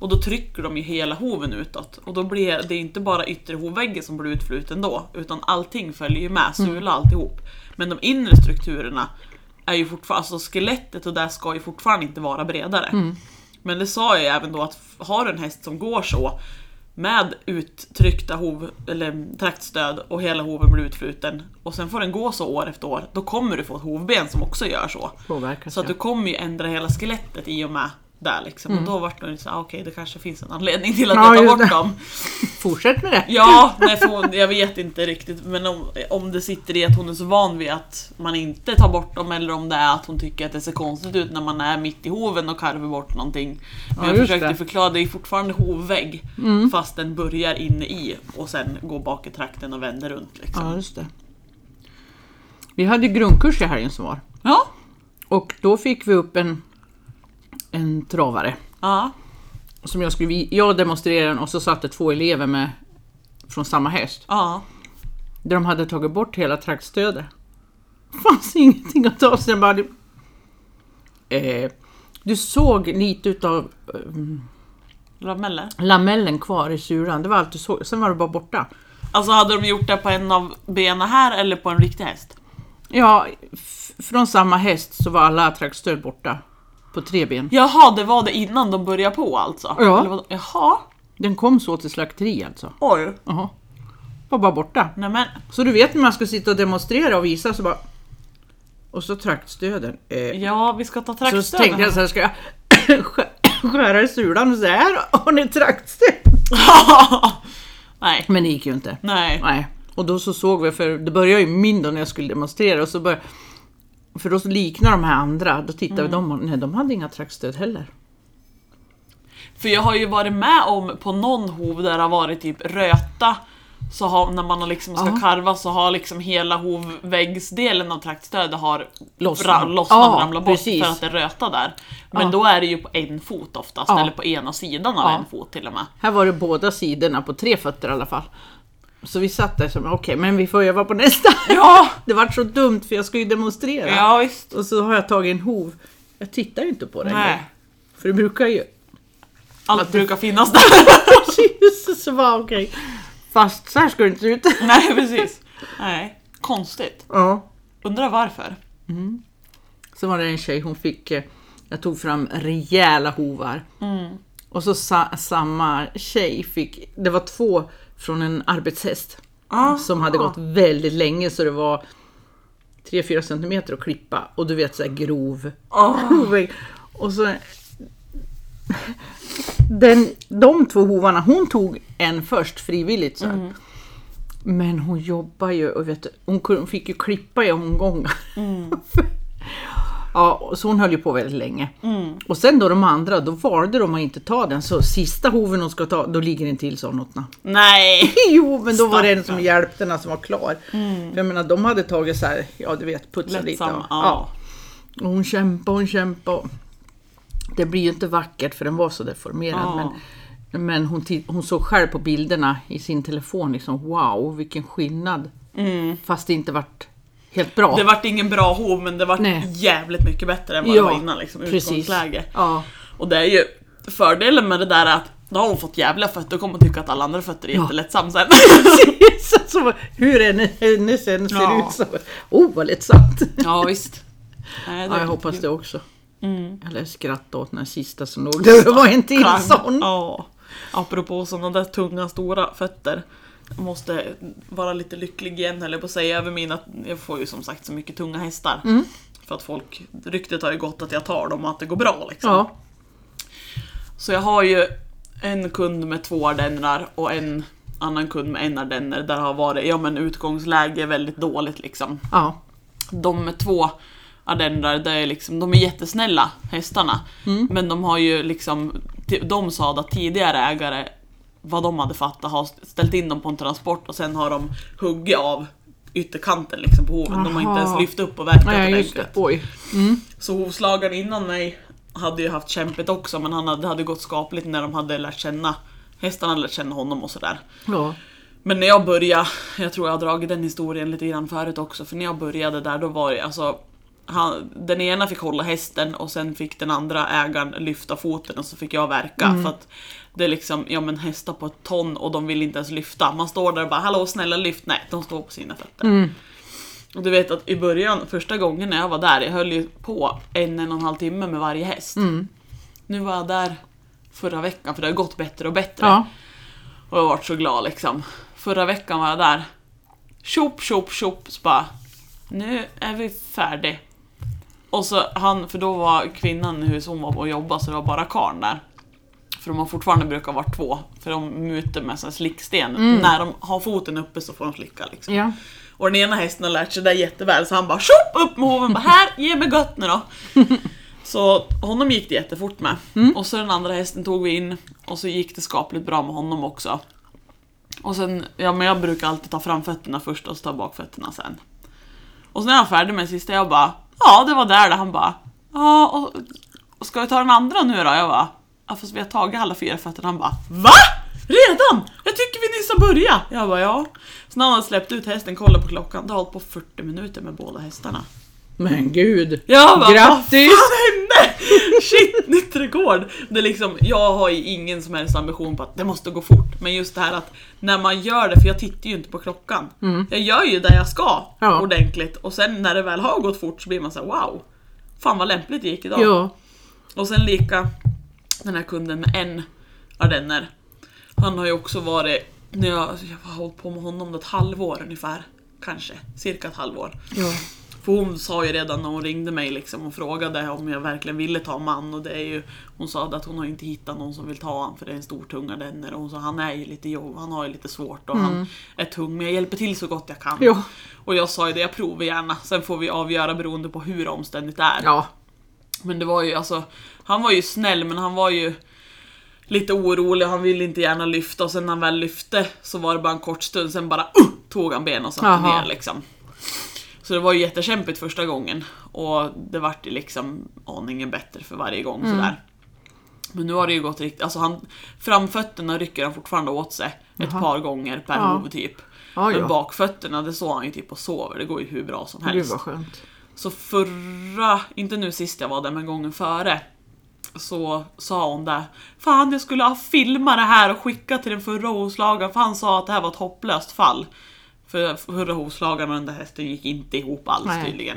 Och då trycker de ju hela hoven utåt. Och då blir det inte bara yttre hovväggen som blir utfluten då, utan allting följer ju med, sula alltihop. Men de inre strukturerna är ju fortfarande, alltså skelettet och där ska ju fortfarande inte vara bredare. Men det sa jag ju även då att har du en häst som går så med uttryckta hov, eller traktstöd och hela hoven blir utfluten och sen får den gå så år efter år, då kommer du få ett hovben som också gör så. Påverkas Så att du kommer ju ändra hela skelettet i och med där liksom. Och då vart det så ah, okej det kanske finns en anledning till att Ja, jag tar bort dem. Fortsätt med det. Ja, nej, hon, jag vet inte riktigt. Men om, om det sitter i att hon är så van vid att man inte tar bort dem eller om det är att hon tycker att det ser konstigt ut när man är mitt i hoven och karvar bort någonting. Men Ja, jag försökte det. förklara, det är fortfarande hovvägg fast den börjar inne i och sen går bak i trakten och vänder runt. Liksom. Ja, just det. Vi hade grundkurs i helgen som var. Ja. Och då fick vi upp en, en travare. ja. Som jag skulle jag demonstrerade den och så satt det två elever med från samma häst. ja. Där de hade tagit bort hela traktstödet. fanns ingenting att ta sig. Bara, eh, du såg lite utav eh, Lameller. lamellen kvar i sulan. Det var allt du såg. Sen var det bara borta. Alltså hade de gjort det på en av benen här eller på en riktig häst? Ja, f- från samma häst så var alla traktstöd borta. På tre ben. Jaha, det var det innan de började på alltså? Ja. Eller vad, jaha, Den kom så till slakteri alltså. oj. Jaha. Var bara borta. Nej men, Så du vet när man ska sitta och demonstrera och visa så bara... Och så traktstöden. Eh, ja vi ska ta så traktstöd. tänkte jag så här, ska jag skär- skära i sulan och så här har ni traktstöd. Nej, Men det gick ju inte. nej. Nej. Och då så såg vi, för det började ju min då när jag skulle demonstrera och så började, För då liknar de här andra, då tittade vi dem och nej de hade inga traktstöd heller. För jag har ju varit med om på någon hov där det har varit typ röta så har, när man liksom ska Ja. karva så har liksom hela hovväggsdelen av traktstödet har Lossnat. ra- lossnat Ja, och ramlat bort precis. för att det är röta där. Men Ja. då är det ju på en fot oftast, Ja. eller på ena sidan av en fot till och med. Här var det båda sidorna på tre fötter i alla fall. Så vi satt där som, okej men vi får öva på nästa. Ja, Det var så dumt för jag ska ju demonstrera. ja visst. Och så har jag tagit en hov. Jag tittar ju inte på den. Nej. För det brukar ju... Allt brukar finnas där. Precis, så var okej. Fast så här ska det inte se ut. Nej precis. Nej, konstigt. Ja. Undrar varför. Så var det en tjej, hon fick, eh, jag tog fram rejäla hovar. Och så sa, samma tjej fick, det var två från en arbetshäst. Ah. Som hade gått väldigt länge så det var 3-4 centimeter att klippa. Och du vet såhär grov. hovvägg. Och så den, de två hovarna, hon tog en först frivilligt. Så, här. Men hon jobbar ju och vet, hon fick ju klippa i omgångar. ja, så hon höll ju på väldigt länge. Och sen då de andra, då valde de att inte ta den. Så sista hoven hon ska ta, då ligger den till sa henne. Nej! Jo, men då var det en som hjälpte henne som var klar. För jag menar, de hade tagit så här, ja du vet, putsa lite. Lättsam, och- ja. Och hon kämpade, hon kämpade. Det blir ju inte vackert för den var så deformerad. Ja. Men, men hon, hon såg själv på bilderna i sin telefon liksom, wow vilken skillnad. Fast det inte vart helt bra. Det vart ingen bra hov men det vart Nej. jävligt mycket bättre än vad det var innan. Liksom, precis. utgångsläge. Ja, Och det är ju fördelen med det där är att då har hon fått jävla fötter, då kommer tycka att alla andra fötter är Ja. jättelättsamma sen. Alltså, hur en- hennes sen ser Ja. ut så. Oh vad lättsamt. ja visst. Nej, Ja, jag hoppas det också. Mm. Eller skratta åt den sista som låg där. Det var en till sån. Ja. Apropå sådana där tunga stora fötter. Måste vara lite lycklig igen höll jag på att säga över mina, jag får ju som sagt så mycket tunga hästar. Mm. För att folk, ryktet har ju gått att jag tar dem och att det går bra liksom. Ja, Så jag har ju en kund med två ardenner och en annan kund med en ardenner där har varit, ja men utgångsläge väldigt dåligt liksom. ja, De med två ardenner, är liksom, de är jättesnälla hästarna. Men de har ju liksom, de sa att tidigare ägare, vad de hade fattat, har ställt in dem på en transport och sen har de huggit av ytterkanten liksom på hoven. De har inte ens lyft upp och verkat nej ordentligt. Oj. Så hovslagaren innan mig hade ju haft kämpigt också men han hade, hade gått skapligt när de hade lärt känna hästarna hade lärt känna honom och sådär. Ja. Men när jag började, jag tror jag har dragit den historien lite grann förut också, för när jag började där då var det alltså han, den ena fick hålla hästen och sen fick den andra ägaren lyfta foten och så fick jag verka för att det är liksom, ja men hästar på ett ton och de vill inte ens lyfta. Man står där och bara hallå snälla lyft, nej de står på sina fötter. Och du vet att i början, första gången när jag var där, jag höll ju på en, en och en halv timme med varje häst. Nu var jag där förra veckan för det har gått bättre och bättre. Ja. Och jag varit så glad liksom. Förra veckan var jag där. Tjopp, tjopp, tjopp. Så bara, nu är vi färdig. Och så han, för då var kvinnan i huset, hon var på att jobba så det var bara karln där. För de har fortfarande brukat vara två. För de muter med här slicksten. När de har foten uppe så får de slicka liksom. Ja. Och den ena hästen har lärt sig det jätteväl så han bara tjopp upp med hoven bara här, ge mig gött nu då. Så honom gick det jättefort med. Och så den andra hästen tog vi in och så gick det skapligt bra med honom också. Och sen, ja men jag brukar alltid ta fram fötterna först och så ta bakfötterna sen. Och sen när jag var färdig med sista jag bara Ja det var där det. Han bara Ja och, och ska vi ta den andra nu då? Jag bara Ja fast vi har tagit alla fyra fötterna. Han bara VA? Redan? Jag tycker vi nyss har börjat. Jag bara ja. Så när han hade släppt ut hästen, kollade på klockan, det har hållit på 40 minuter med båda hästarna. Men gud. Jag bara, Grattis! Vad hände? Shit, nytt rekord! Det är liksom, jag har ju ingen som helst ambition på att det måste gå fort. Men just det här att när man gör det, för jag tittar ju inte på klockan. Jag gör ju det jag ska Ja. ordentligt. Och sen när det väl har gått fort så blir man så här: wow. Fan vad lämpligt det gick idag. Ja. Och sen lika den här kunden med en ardenner. Han har ju också varit, när jag, jag har hållit på med honom ett halvår ungefär. Kanske, cirka ett halvår. Ja. För hon sa ju redan när hon ringde mig liksom och frågade om jag verkligen ville ta man och det är ju Hon sa att hon har inte hittat någon som vill ta honom för det är en stor tung ardenner och hon sa han är ju lite jobb, han har ju lite svårt och han är tung men jag hjälper till så gott jag kan. Ja. Och jag sa ju det, jag provar gärna, sen får vi avgöra beroende på hur omständigt det är. Ja. Men det var ju alltså, han var ju snäll men han var ju lite orolig, han ville inte gärna lyfta och sen när han väl lyfte så var det bara en kort stund, sen bara uh, tog han ben och satte Jaha. ner liksom. Så det var ju jättekämpigt första gången och det vart ju liksom aningen bättre för varje gång sådär. Men nu har det ju gått riktigt, alltså han, framfötterna rycker han fortfarande åt sig ett Jaha. par gånger per Ja. hov typ. Ja, Men ja. bakfötterna, det står han ju typ och sover, det går ju hur bra som helst. Så förra, inte nu sist jag var där men gången före så sa hon där Fan jag skulle ha filmat det här och skickat till den förra hovslagaren för han sa att det här var ett hopplöst fall. För förra hovslagaren och den där hästen gick inte ihop alls Nej. tydligen.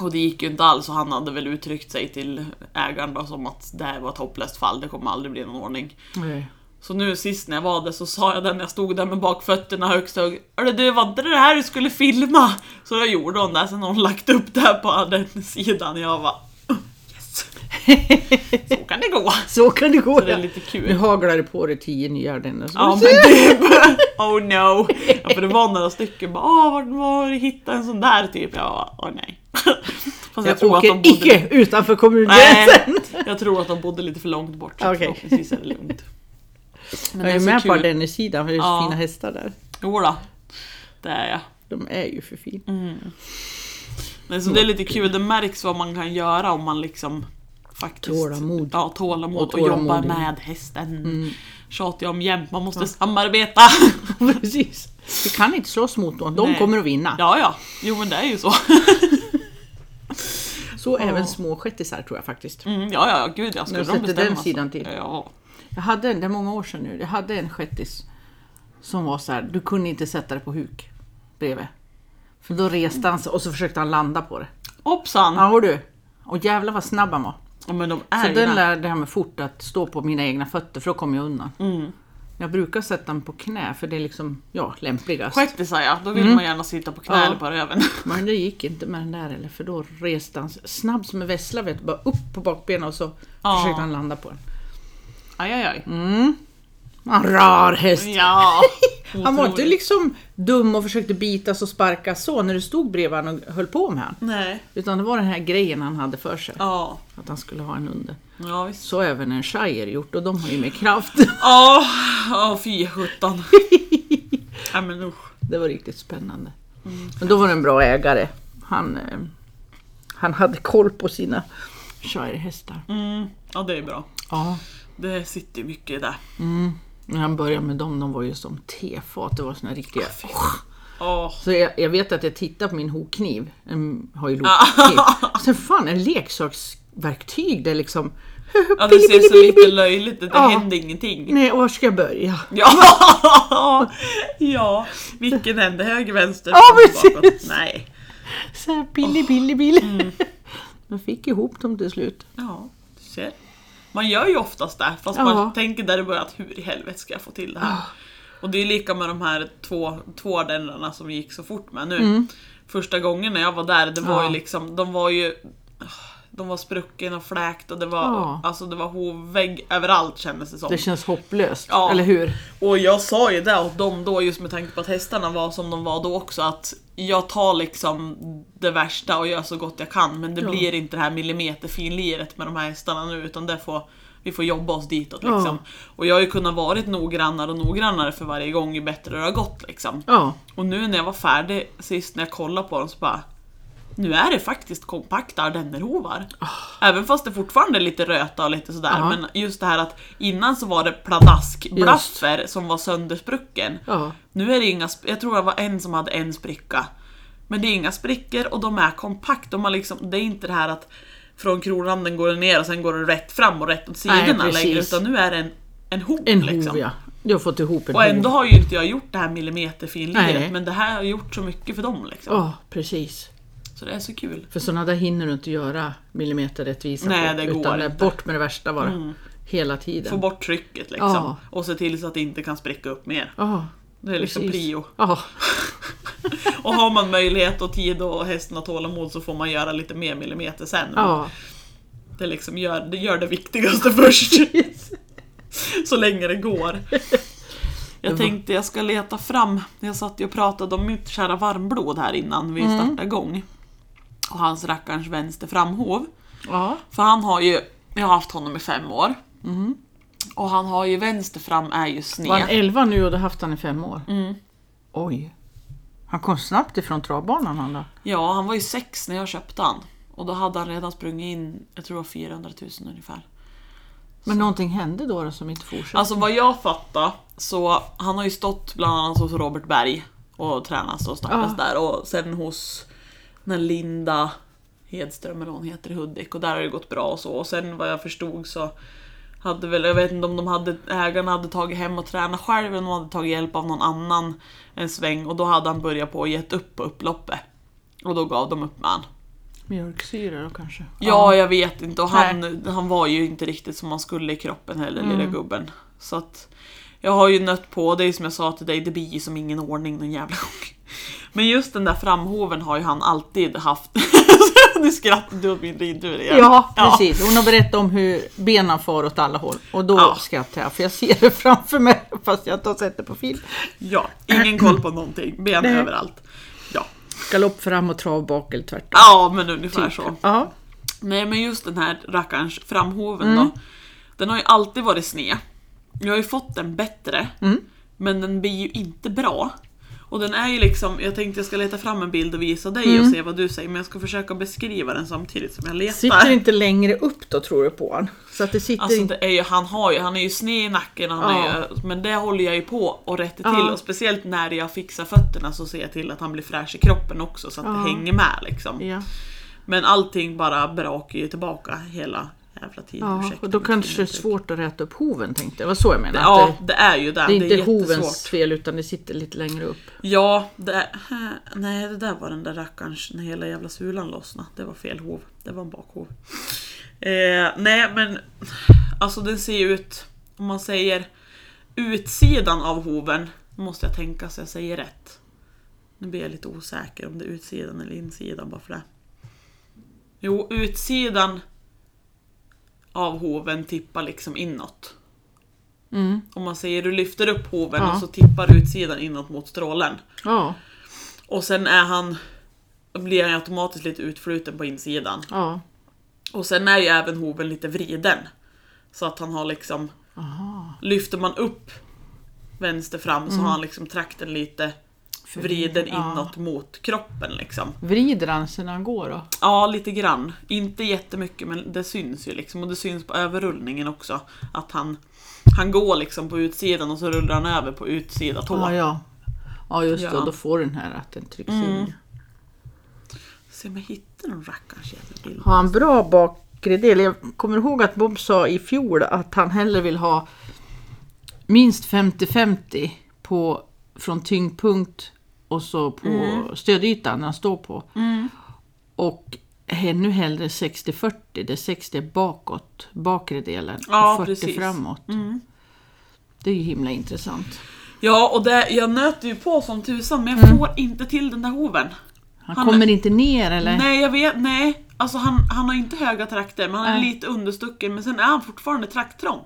Och det gick ju inte alls och han hade väl uttryckt sig till ägaren då som att det här var ett hopplöst fall, det kommer aldrig bli någon ordning. Nej. Så nu sist när jag var där så sa jag det när jag stod där med bakfötterna högst hög. Hörru du, var inte det här du skulle filma? Så då gjorde hon det, sen har hon lagt upp det här på den sidan. Jag var yes! Så kan det gå. Så kan det gå. Så det är ja. lite kul. Nu haglar det på dig tio nya ardenner. Ja men du det, oh no. Ja, för det var några stycken bara, åh var, var hittade en sån där typ? Jag bara, åh nej. Fast Jag tror att åker de bodde icke utanför Nej, kommungränsen. jag tror att de bodde lite för långt bort så Okej. förhoppningsvis är det lugnt. Men Jag är så med på. Ardennersidan för det är så Ja. fina hästar där. Jodå, det är jag. De är ju för fina. Mm. Nej, så det är lite kul, det märks vad man kan göra om man liksom faktiskt... Tålamod. Ja, tålamod och, Och ja. med hästen. Tjatar jag om jämt, man måste samarbeta. Precis. Vi kan inte slåss mot dem, de Nej. kommer att vinna. Ja, ja, jo men det är ju så. Så även små shettisar tror jag faktiskt. Mm, ja, ja, gud jag skulle de bestämma den sidan till. Ja. Jag hade en, det är många år sedan nu, jag hade en shettis som var så här, du kunde inte sätta det på huk bredvid. För då reste han sig och så försökte han landa på det. Hoppsan! Ja du! Och jävlar vad snabb han var. Ja, men de är Så den lärde jag mig fort att stå på mina egna fötter för då kom jag undan. Mm. Jag brukar sätta den på knä för det är liksom, ja, lämpligast. Shettisar ja, då vill man gärna sitta på knä Ja. eller på röven. Men det gick inte med den där eller för då reste han snabb som en vessla vet bara upp på bakbenen och så Ja. försökte han landa på den. Aj, aj, aj. Mm. En rar häst! Ja! Han var inte liksom dum och försökte bitas och sparkas så när du stod bredvid honom och höll på med honom. Nej. Utan det var den här grejen han hade för sig. Ja. Att han skulle ha en under. Ja, visst. Så även en shire gjort och de har ju mer kraft. Ja, ja fy sjutton. Nej men usch. Det var riktigt spännande. Men då var det en bra ägare. Han, eh, han hade koll på sina shirehästar. Mm. Ja det är bra. Ja. Det sitter mycket där. När han började med dem, de var ju som tefat. Det var såna riktiga... Åh. Så jag, jag vet att jag tittar på min hokniv. En har ju lokkniv. Sen fan, en leksaksverktyg där liksom... Ja det ser så lite löjligt ut, det Ja. händer ingenting. Nej, var ska jag börja? Ja! ja, vilken ände? Höger, vänster, Ja, precis. Nej. Så här, billig, billig, billig. Mm. Jag fick ihop dem till slut. Ja, du ser. Man gör ju oftast det, fast Ja. man tänker där i början att hur i helvete ska jag få till det här? Och det är lika med de här två, två ardennerna som vi gick så fort med nu. Första gången när jag var där, det var Mm. Ju liksom, de var ju de var sprucken och fläkt och det var, Ja. alltså det var hovvägg överallt kändes det som. Det känns hopplöst, Ja. eller hur? Och jag sa ju det åt dem då just med tanke på att hästarna var som de var då också att jag tar liksom det värsta och gör så gott jag kan men det Ja. blir inte det här millimeterfinliret med de här hästarna nu utan det får vi får jobba oss ditåt Ja. liksom. Och jag har ju kunnat varit noggrannare och noggrannare för varje gång ju bättre det har gått liksom. Ja, Och nu när jag var färdig sist när jag kollade på dem så bara nu är det faktiskt kompakta ardennerhovar. Även fast det fortfarande är lite röta och lite sådär. Ah. Ja. Men just det här att innan så var det pladaskblaffer som var söndersprucken. ja. Nu är det inga, jag tror det var en som hade en spricka. Men det är inga sprickor och de är kompakt. De har liksom, det är inte det här att från kronranden går det ner och sen går det rätt fram och rätt åt Nej, sidorna precis. längre. Utan nu är det en, en hop En liksom. hov ja. Du har fått ihop en Och ändå hov. har ju inte jag gjort det här millimeterfinliret. Nej. Men det här har gjort så mycket för dem liksom. Ja, precis. Så det är så kul. För sådana där hinner du inte göra millimeterrättvisa Nej, på. det går utan inte. bort med det värsta bara. Mm. Hela tiden. Få bort trycket liksom. Ja. Och se till så att det inte kan spricka upp mer. Ja, Det är liksom precis. prio. Ja, Och har man möjlighet och tid och hästen har tålamod så får man göra lite mer millimeter sen. ja. Det, liksom gör, det gör det viktigaste först. så länge det går. Jag tänkte jag ska leta fram, jag satt ju och pratade om mitt kära varmblod här innan vi startade igång. Och hans rackarns vänster framhov. ja. För han har ju, jag har haft honom i fem år. Och han har ju vänster fram är ju sned. Var han 11 nu och du har haft han i fem år? Mm. Oj. Han kom snabbt ifrån travbanan han då. Ja, han var ju sex när jag köpte han. Och då hade han redan sprungit in, jag tror det var 400 000 ungefär. Men någonting hände då, då som inte fortsatte? Alltså vad jag fattar så han har ju stått bland annat hos Robert Berg och tränats och startats Ja. där och sen hos den Linda Hedström eller hon heter i Hudik och där har det gått bra och så och sen vad jag förstod så hade väl, jag vet inte om de hade, ägarna hade tagit hem och tränat själv eller om de hade tagit hjälp av någon annan en sväng och då hade han börjat på och gett upp på upploppet. Och då gav de upp med han. Mjölksyra då kanske? Ja, jag vet inte. Och han, han var ju inte riktigt som han skulle i kroppen heller, lilla Mm. gubben. Så att jag har ju nött på, är som jag sa till dig, det blir ju som ingen ordning någon jävla gång. Men just den där framhoven har ju han alltid haft. nu skrattar du åt min ridtur igen. Ja, precis. Hon har berättat om hur benen far åt alla håll. Och då Ja. skrattar jag, för jag ser det framför mig fast jag inte har sett det på film. Ja, ingen koll på någonting. Ben Nej. överallt. Ja. Galopp fram och trav bak eller tvärtom. ja, men ungefär så. Ja. Nej, men just den här rackarns framhoven Mm. då. Den har ju alltid varit sned. Jag har ju fått den bättre. Mm. Men den blir ju inte bra. Och den är ju liksom, jag tänkte jag ska leta fram en bild och visa dig Mm. och se vad du säger. Men jag ska försöka beskriva den samtidigt som jag letar. Sitter inte längre upp då tror du på han? Så att det sitter Alltså det är ju, han, har ju, han är ju sned i nacken, han Ja. är men det håller jag ju på och rätta Ja. till. Och speciellt när jag fixar fötterna så ser jag till att han blir fräsch i kroppen också så att Ja. det hänger med liksom. Ja, Men allting bara brakar ju tillbaka hela jävla tiden. ja Ursäkta och då kanske det är svårt att räta upp hoven tänkte jag. Det var så jag menade. Ja, att det är ju det. det, det är inte hovens jättesvårt. fel utan det sitter lite längre upp. Ja, det är, nej det där var den där rackarns när hela jävla sulan lossnade. Det var fel hov. Det var en bakhov. Eh, nej men alltså den ser ju ut, om man säger utsidan av hoven, måste jag tänka så jag säger rätt. Nu blir jag lite osäker om det är utsidan eller insidan bara för det. Jo, utsidan av hoven tippar liksom inåt. Mm. Om man säger du lyfter upp hoven Ja. och så tippar utsidan inåt mot strålen. Ja, Och sen är han, blir han automatiskt lite utfluten på insidan. ja. Och sen är ju även hoven lite vriden. Så att han har liksom, Aha. lyfter man upp vänster fram så har han liksom trakten lite vriden. Ja. inåt mot kroppen liksom. Vrider han sig när han går då? Ja, lite grann. Inte jättemycket men det syns ju liksom. Och det syns på överrullningen också. Att han, han går liksom på utsidan och så rullar han över på utsida tå. Ja, ja. Ja, just det. Ja. Och då får den här att den trycks Mm. in. Se om jag hittar någon rackarns jävla bild. Har han bra bakre del? Jag kommer ihåg att Bob sa i fjol att han hellre vill ha minst 50-50 på från tyngdpunkt och så på stödytan när han står på. Mm. Och ännu hellre 60-40, det är 60 bakåt, bakre delen Ja, och 40 precis. framåt. Mm. Det är ju himla intressant. Ja, och det, jag nöter ju på som tusan men jag får inte till den där hoven. Han, Han- kommer inte ner eller? Nej, jag vet, nej. Alltså han, han har inte höga trakter, men han är lite understucken, men sen är han fortfarande trakttrång.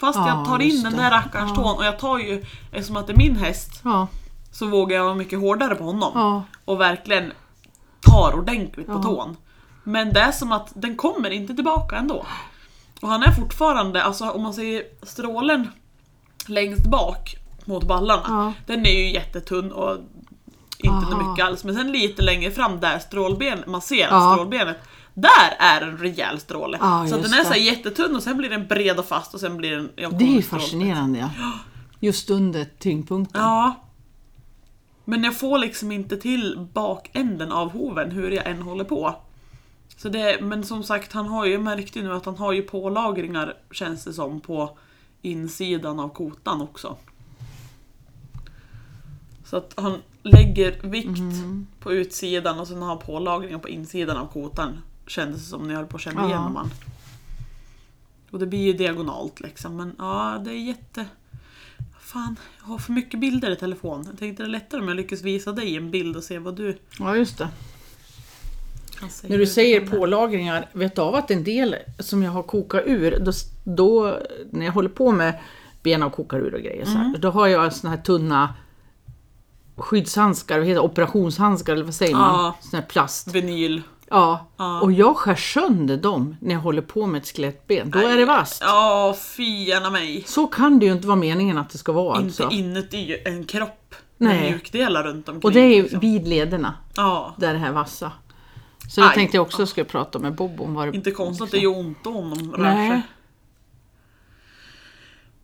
Fast Ja, jag tar in den där rackarns Ja. tån och jag tar ju, eftersom att det är min häst, Ja, så vågar jag vara mycket hårdare på honom. Och verkligen tar ordentligt på tån. Men det är som att den kommer inte tillbaka ändå. Och han är fortfarande, alltså om man säger strålen längst bak mot ballarna, den är ju jättetunn och inte Aha. mycket alls. Men sen lite längre fram där strålben, man ser strålbenet, där är en rejäl stråle. Ja, så den är så här jättetunn och sen blir den bred och fast och sen blir den... ja, det är ju fascinerande. Ja. Just under tyngdpunkten. Ja. Men jag får liksom inte till bakänden av hoven hur jag än håller på. Så det, men som sagt, han har ju, ju nu att han har ju pålagringar känns det som på insidan av kotan också. Så att han lägger vikt på utsidan och sen har han pålagringar på insidan av kotan. Kändes det som när jag höll på att känna Ja. igenom han. Och det blir ju diagonalt liksom. Men ja, det är jätte... Fan, jag har för mycket bilder i telefon. Jag tänkte det är lättare om jag lyckas visa dig en bild och se vad du Ja, just det. När du säger pålagringar, vet du av att en del som jag har kokat ur, då, då när jag håller på med ben och kokar ur och grejer, så Mm. här, då har jag såna här tunna skyddshandskar, vad heter det, operationshandskar eller vad säger man? Ja. Sån här plast. Vinyl. Ja. Ja. och jag skär sönder dem när jag håller på med ett skelettben. Då är det vasst. Ja, fy gärna mig. Så kan det ju inte vara meningen att det ska vara Inte alltså. inuti en kropp. Med Nej. mjukdelar runt omkring. Och det är ju liksom. vid lederna, Ja, där det här vassa. Så det Aj. tänkte jag också skulle prata med Bob om. Vad det, inte konstigt att det gör ont om de rör Nej. sig.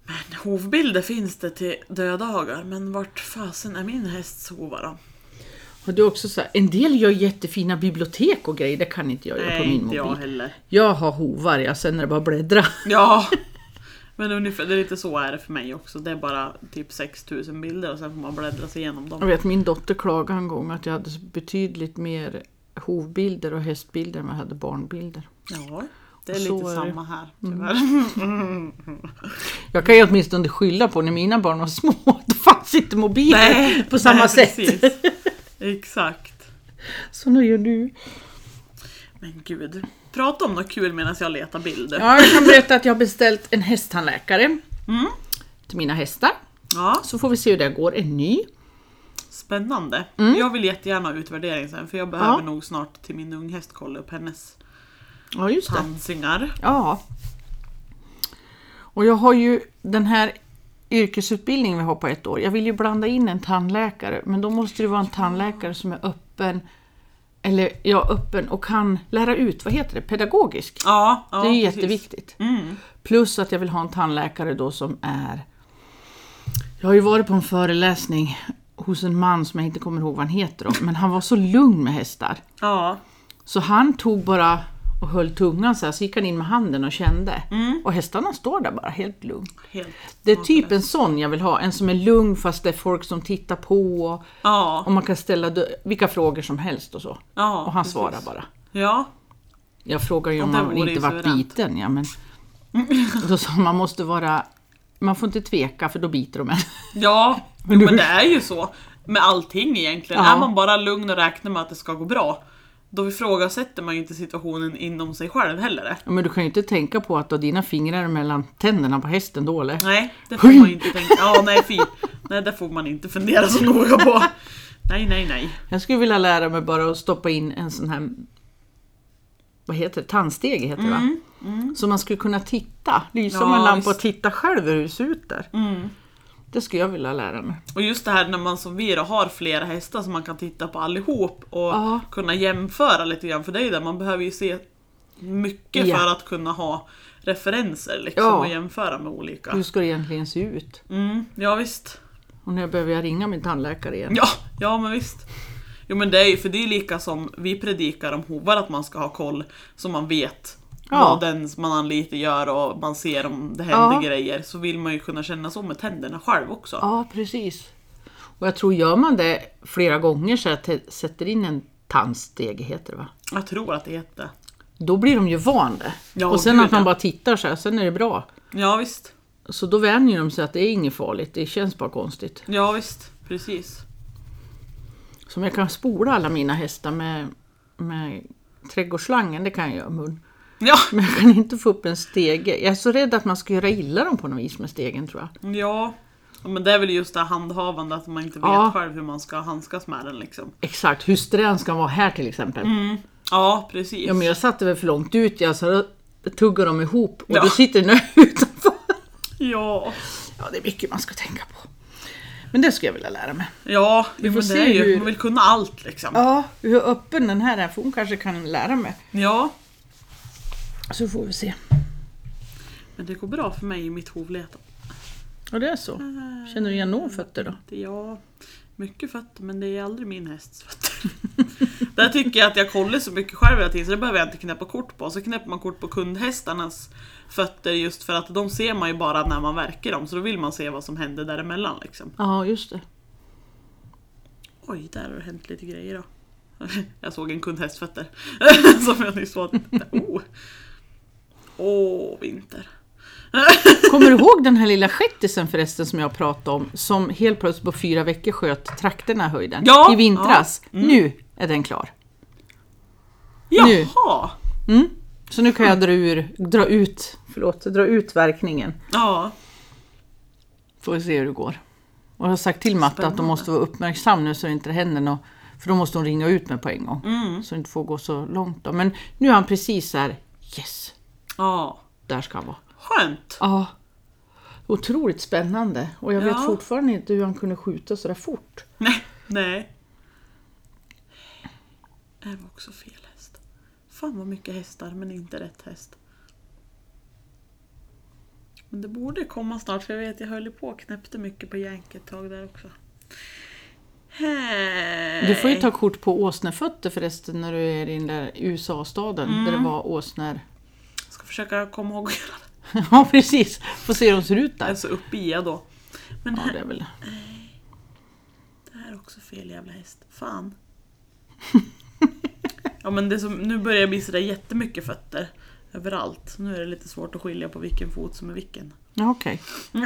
Men hovbilder finns det till dödagar, men vart fasen är min hästs hovar då? Och det är också så här, en del gör jättefina bibliotek och grejer, det kan inte jag göra på Nej, min inte jag mobil. heller. Jag har hovar, jag sen är det bara bläddra. Ja, men ungefär, det är lite så är det för mig också. Det är bara typ 6000 bilder och sen får man bläddra sig igenom Jag dem. vet min dotter klagade en gång att jag hade betydligt mer hovbilder och hästbilder än vad jag hade barnbilder. Ja, det är lite så samma här tyvärr. Jag kan ju åtminstone skylla på när mina barn var små, då fanns inte mobiler Nej, på samma nej, sätt. precis. Exakt. Så nu gör du. Men gud. Prata om något kul medan jag letar bilder. Ja, jag kan berätta att jag har beställt en hästtandläkare Mm. till mina hästar. Ja, Så får vi se hur det går. En ny. spännande. Jag vill jättegärna ha utvärdering sen för jag behöver Mm. Ja. nog snart till min unghäst kolla upp hennes Ja, just det. tandsingar. Ja. Och jag har ju den här yrkesutbildningen vi har på ett år. Jag vill ju blanda in en tandläkare, men då måste det vara en tandläkare som är öppen, eller ja, öppen och kan lära ut, vad heter det, pedagogisk. Ja, ja det är jätteviktigt. Mm. Plus att jag vill ha en tandläkare då som är... Jag har ju varit på en föreläsning hos en man som jag inte kommer ihåg vad han heter då, men han var så lugn med hästar. Ja, Så han tog bara och höll tungan så här, så gick han in med handen och kände. Och hästarna står där bara helt lugn. helt. Det är typ en sån jag vill ha, en som är lugn fast det är folk som tittar på och, Ja, och man kan ställa vilka frågor som helst och så. ja Och han precis. svarar bara. Ja, Jag frågar ju om man vore inte varit biten, ja men... Då sa han, man måste vara... Man får inte tveka för då biter de en. ja Men men det är ju så med allting egentligen. Ja. Är man bara lugn och räknar med att det ska gå bra, då ifrågasätter man ju inte situationen inom sig själv heller. Ja, men du kan ju inte tänka på att du har dina fingrar mellan tänderna på hästen då eller? Nej, det får man ju inte tänka. Ja, nej fy. Nej, det får man inte fundera så noga på. Nej, nej, nej. Jag skulle vilja lära mig bara att stoppa in en sån här... Vad heter det? Tandstege heter det va? Så man skulle kunna titta, lysa Ja, med en lampa och titta själv hur det ser ut där. Det skulle jag vilja lära mig. Och just det här när man som vi då har flera hästar som man kan titta på allihop och Ja. kunna jämföra lite grann. För det är ju det, man behöver ju se mycket Ja. för att kunna ha referenser liksom Ja. och jämföra med olika. Hur ska det egentligen se ut? Mm, ja visst. Och när behöver jag ringa min tandläkare igen? Ja, ja men visst. Jo men det är ju, för det är lika som vi predikar om hovar att man ska ha koll så man vet Ja. vad den man anlitar gör och man ser om det händer Ja. grejer. Så vill man ju kunna känna så med tänderna själv också. Ja, precis. Och jag tror gör man det flera gånger så att sätter in en tandstege heter det va? Jag tror att det heter Då blir de ju van det. Ja, och sen gud, att man bara tittar så här, sen är det bra. Ja visst. Så då vänjer de sig att det är inget farligt, det känns bara konstigt. Ja visst, precis. Som jag kan spola alla mina hästar med, med trädgårdsslangen, det kan jag göra. Ja, Men jag kan inte få upp en stege. Jag är så rädd att man ska göra illa dem på något vis med stegen tror jag. ja. Men det är väl just det handhavande, att man inte vet Ja. själv hur man ska handskas med den liksom. Exakt, hur strän ska vara här till exempel. Ja, precis. Ja men jag satte väl för långt ut, jag så tuggar de ihop och Ja. då sitter den utanför. Ja, Ja det är mycket man ska tänka på. Men det skulle jag vilja lära mig. ja Vi får se ju, hur- man vill kunna allt liksom. Ja, hur öppen den här är, för hon kanske kan lära mig. Ja, Så får vi se. men det går bra för mig i mitt hovleta. Ja det är så. Känner du igen några fötter då? Är jag. Mycket fötter, men det är aldrig min hästs fötter. Där tycker jag att jag kollar så mycket själv hela tiden så det behöver jag inte knäppa kort på. Så knäpper man kort på kundhästarnas fötter just för att de ser man ju bara när man verkar dem. Så då vill man se vad som händer däremellan liksom. Ja just det. Oj, där har det hänt lite grejer då. Jag såg en kundhästs fötter. Som jag nyss såg. Oh. Åh, vinter. Kommer du ihåg den här lilla skettisen förresten som jag pratade om? Som helt plötsligt på fyra veckor sköt trakterna i höjden. Ja, I vintras. ja, mm. Nu är den klar. Nu. Jaha! Så nu kan jag dra, ur, dra ut, förlåt, dra ut verkningen. Ja, Får vi se hur det går. Och jag har sagt till Matte att de måste vara uppmärksam nu så det inte händer något. För då måste hon ringa ut mig på en gång. Mm. Så det inte får gå så långt. Då. Men nu är han precis så här, yes, ja. där ska han vara. Skönt. Ja. Otroligt spännande. Och jag vet Ja. fortfarande inte hur han kunde skjuta så där fort. Nej, nej. Det var också fel häst. Fan vad mycket hästar men inte rätt häst. Men det borde komma snart för jag vet jag höll ju på och knäppte mycket på jänk ett tag där också. Hej. Du får ju ta kort på åsnefötter förresten när du är i den där USA-staden där Mm. det var åsnor. Försöka komma ihåg ja precis, får se hur de ser ut där. så uppe i då. Men Ja, här, det är väl... det här är också fel jävla häst. Fan. Ja men det som, nu börjar det bli sådär jättemycket fötter. Överallt. Nu är det lite svårt att skilja på vilken fot som är vilken. Ja, okej.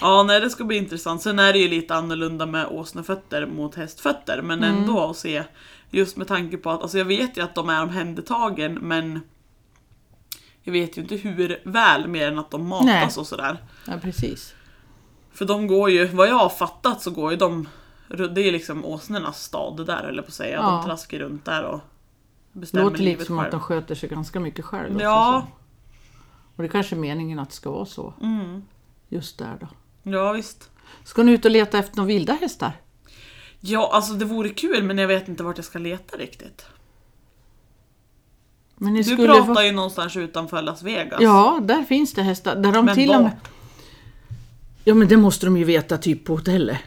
Ja, nej det ska bli intressant. Sen är det ju lite annorlunda med åsnefötter mot hästfötter, men Mm. ändå att se. Just med tanke på att, alltså jag vet ju att de är omhändertagen, men jag vet ju inte hur väl mer än att de matas Nej. och sådär. Ja, precis. För de går ju, vad jag har fattat så går ju de, det är liksom åsnornas stad det där eller på att säga. Ja. De traskar runt där och Det bestämmer låter lite livet som själv. att de sköter sig ganska mycket själv. också, Ja. så. Och det kanske är meningen att det ska vara så. Mm. Just där då. Ja visst. Ska ni ut och leta efter några vilda hästar? Ja, alltså det vore kul men jag vet inte vart jag ska leta riktigt. Du skulle pratar vara- ju någonstans utanför Las Vegas. Ja, där finns det hästar. Där de Men till och var? med... Ja, men det måste de ju veta typ på hotellet.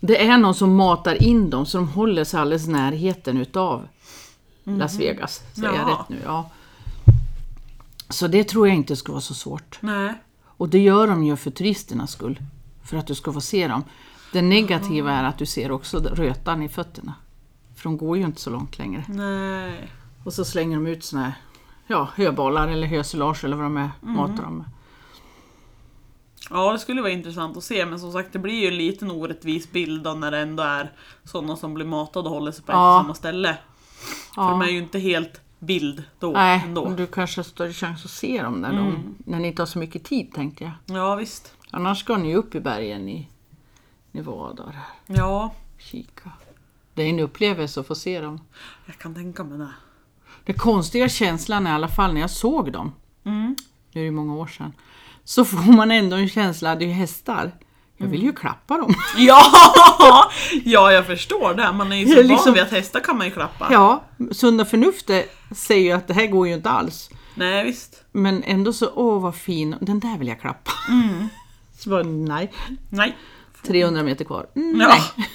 Det är någon som matar in dem så de håller sig alldeles närheten utav Las Vegas. Säger jag rätt nu? Ja. Så det tror jag inte ska vara så svårt. Nej. Och det gör de ju för turisternas skull. För att du ska få se dem. Det negativa är att du ser också rötan i fötterna. För de går ju inte så långt längre. Nej. Och så slänger de ut såna här ja, höbollar eller hösilage eller vad de är, matar dem med. Ja, det skulle vara intressant att se men som sagt det blir ju en liten orättvis bild då när det ändå är sådana som blir matade och håller sig på ett Ja. och samma ställe. För de är ju inte helt bild då Nej, ändå. men du kanske har större chans att se dem när, de, när ni inte har så mycket tid tänkte jag. Ja visst. Annars ska ni upp i bergen i Nevada Ja, kika. Det är en upplevelse att få se dem. jag kan tänka mig det. Den konstiga känslan i alla fall när jag såg dem, Mm. nu är det många år sedan, så får man ändå en känsla, det är ju hästar. Jag vill ju klappa dem. Ja! ja, jag förstår det. Man är ju så är liksom- van vid att hästar kan man ju klappa. Ja, sunda förnuftet säger ju att det här går ju inte alls. Nej visst. Men ändå så, åh vad fin, den där vill jag klappa. Så bara, nej, Nej. 300 meter kvar. Mm, Ja. Nej.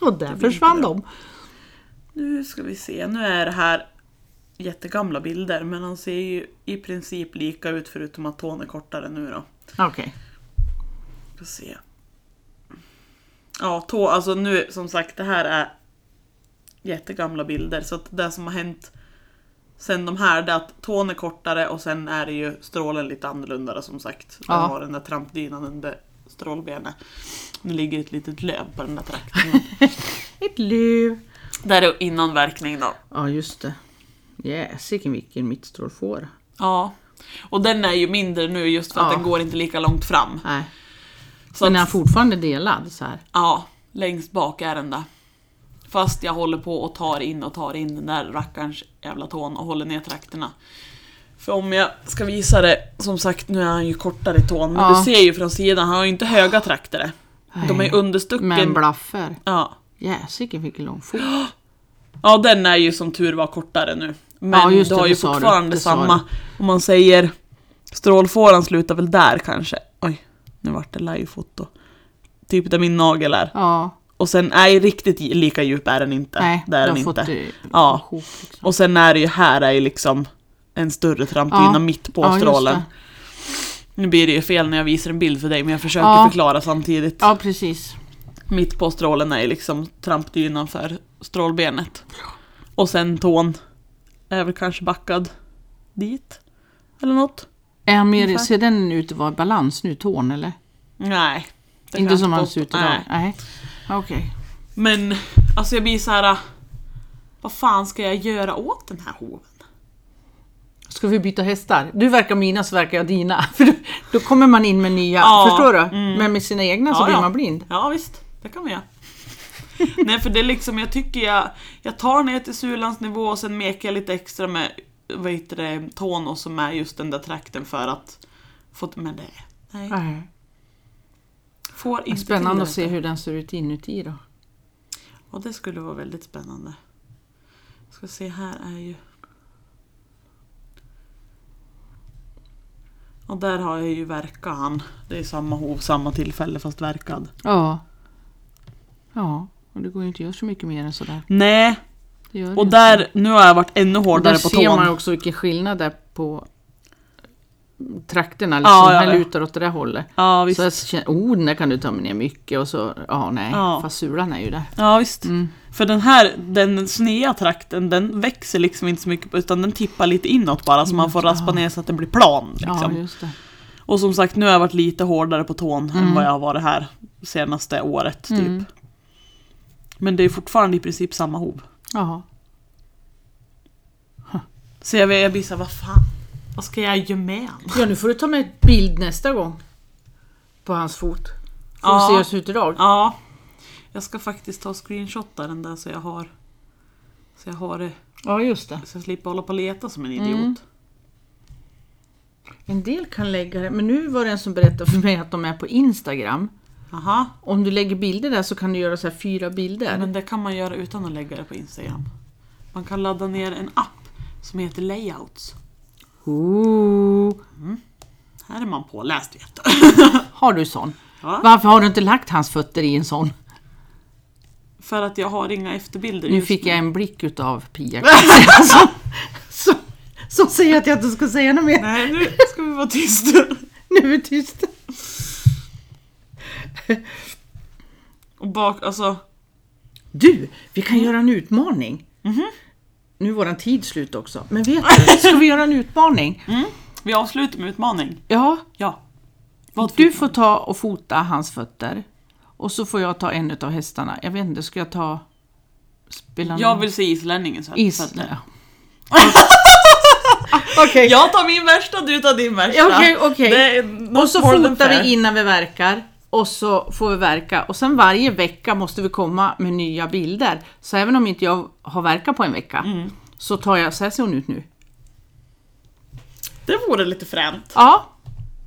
Och där försvann de. Nu ska vi se, nu är det här jättegamla bilder men de ser ju i princip lika ut förutom att tån är kortare nu då. Okej. Ska se. Ja, tå, alltså nu som sagt det här är jättegamla bilder så att det som har hänt sen de här det är att tån är kortare och sen är det ju strålen lite annorlunda som sagt. Den Ja. har den där trampdynan under strålbenet. Nu ligger ett litet löv på den där trakten. Ett löv. där är innanverkning då. Ja, just det. Jäsiken vilken mittstrålfåra. Ja. Och den är ju mindre nu just för att Ja. den går inte lika långt fram. Nej. Så Men är att, fortfarande delad så här? ja, längst bak är den där. Fast jag håller på och tar in och tar in den där rackarns jävla tån och håller ner trakterna. För om jag ska visa det, som sagt nu är han ju kortare i tån, men Ja. du ser ju från sidan, han har ju inte höga trakter. De är Nej. understucken. Men blaffer. ja. Jäsiken vilken lång fot. ja, den är ju som tur var kortare nu. Men Ja, just du det, har det ju du. fortfarande samma, om man säger strålfåran slutar väl där kanske. Oj, nu vart det livefoto. Typ där min nagel är. Ja, Och sen, nej riktigt lika djup är den inte. nej. det är du den har inte. det Ja. ihop, liksom. Och sen är det ju här är ju liksom en större trampdyna Ja. mitt på Ja, strålen. Nu blir det ju fel när jag visar en bild för dig men jag försöker Ja. förklara samtidigt. Ja, precis. Mitt på strålen är ju liksom trampdynan för strålbenet. Och sen tån är väl kanske backad dit. Eller något. Är mer, ser den ut att vara i balans nu, tån eller? Nej. Inte som han ser ut idag? Nej. Nej. Okej. Men alltså jag blir så här. Vad fan ska jag göra åt den här hoven? Ska vi byta hästar? Du verkar mina så verkar jag dina. För då, då kommer man in med nya, Ja, förstår du? mm. Men med sina egna så Ja, blir man blind. Ja visst, det kan vi göra. Nej för det är liksom, jag tycker jag, jag tar ner till sulans nivå och sen mekar jag lite extra med vad heter det, tån och som är just den där trakten för att få men det. Nej, Nej. får inte Spännande att se hur den ser ut inuti då. Och det skulle vara väldigt spännande. Ska se, här är ju... Och där har jag ju verkat han. Det är samma hov, samma tillfälle fast verkad. Ja. Ja, och det går ju inte att göra så mycket mer än sådär. Nej, Det gör det och inte. där, nu har jag varit ännu hårdare där på ser tån. man också vilken skillnad det är på trakterna. Liksom. Ja, ja, här ja. lutar åt det där hållet. Ja visst. Så jag känner, oh, den där kan du ta ner mycket och så, ja nej, Ja. fast sulan är ju där. Ja visst. Mm. För den här, den sneda trakten, den växer liksom inte så mycket utan den tippar lite inåt bara så man får raspa ner så att den blir plan. Ja, Liksom. just det. Och som sagt, nu har jag varit lite hårdare på tån än vad jag har varit här senaste året. Typ. Mm. Men det är fortfarande i princip samma hov. Jaha. Så jag, jag blir såhär, vad fan, vad ska jag göra med han? Ja, nu får du ta med bild nästa gång. På hans fot. Får Ja. vi se hur det ser ut idag. Ja, jag ska faktiskt ta och screenshotta den där så jag har så jag har det, Ja, just det. så jag slipper hålla på och leta som en idiot. Mm. En del kan lägga det, men nu var det en som berättade för mig att de är på Instagram. Aha, Om du lägger bilder där så kan du göra så här fyra bilder. men det kan man göra utan att lägga det på Instagram. Man kan ladda ner en app som heter Layouts. Ooh. Här är man påläst vet du. Har du sån? Ja. Varför har du inte lagt hans fötter i en sån? För att jag har inga efterbilder Nu fick jag en blick utav Pia som, som, som säger att jag inte ska säga något mer. Nej, nu ska vi vara tysta. Nu är vi tysta. Och bak, alltså, Du, vi kan göra en utmaning. Nu är våran tid slut också. Men vet du, ska vi göra en utmaning? vi avslutar med utmaning. Ja, Ja. Vad du får ta och fota hans fötter. Och så får jag ta en av hästarna. Jag vet inte, ska jag ta... Spela Jag någon- vill se islänningens Is... fötter. Ja. Okej, Jag tar min värsta, du tar din värsta. Okej, okej. Det är not och så more than fotar vi innan vi verkar. Och så får vi verka. Och sen varje vecka måste vi komma med nya bilder. Så även om inte jag har verkat på en vecka. Mm. Så tar jag, så här ser hon ut nu. Det vore lite fränt. Ja,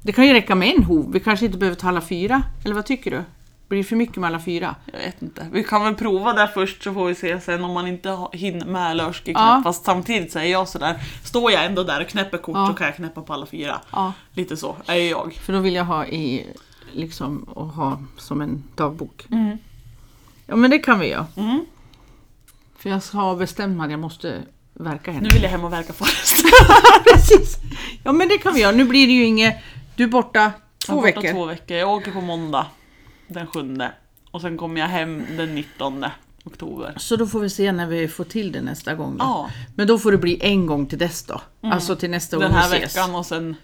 det kan ju räcka med en hov. Vi kanske inte behöver ta alla fyra. Eller vad tycker du? Blir det för mycket med alla fyra? Jag vet inte. Vi kan väl prova det först så får vi se sen om man inte hinner med lörskeknäpp. Ja. Fast samtidigt är jag sådär, står jag ändå där och knäpper kort Ja. så kan jag knäppa på alla fyra. Ja. Lite så är jag. För då vill jag ha i, liksom, och ha som en dagbok. Mm. Ja men det kan vi göra. Mm. För jag har bestämt mig att jag måste verka henne. Nu vill jag hem och verka först. Precis. Ja men det kan vi göra. Nu blir det ju inget... Du är borta två Jag är borta veckor. Två veckor. Jag åker på måndag den 7 och sen kommer jag hem den 19 oktober. Så då får vi se när vi får till det nästa gång. Då. Ja, Men då får det bli en gång till dess då. Alltså till nästa den gång här vi ses. veckan och sen...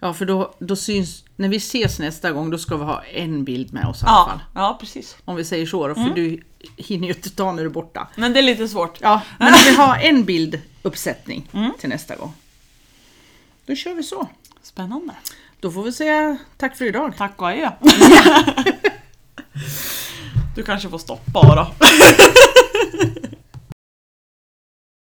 Ja för då, då syns... När vi ses nästa gång då ska vi ha en bild med oss i alla fall. Ja, precis. Om vi säger så då, för du hinner ju inte ta när du är borta. Men det är lite svårt. Ja, men vi har en bilduppsättning till nästa gång. Då kör vi så. Spännande. Då får vi säga tack för idag. Tack och adjö. Du kanske får stoppa då.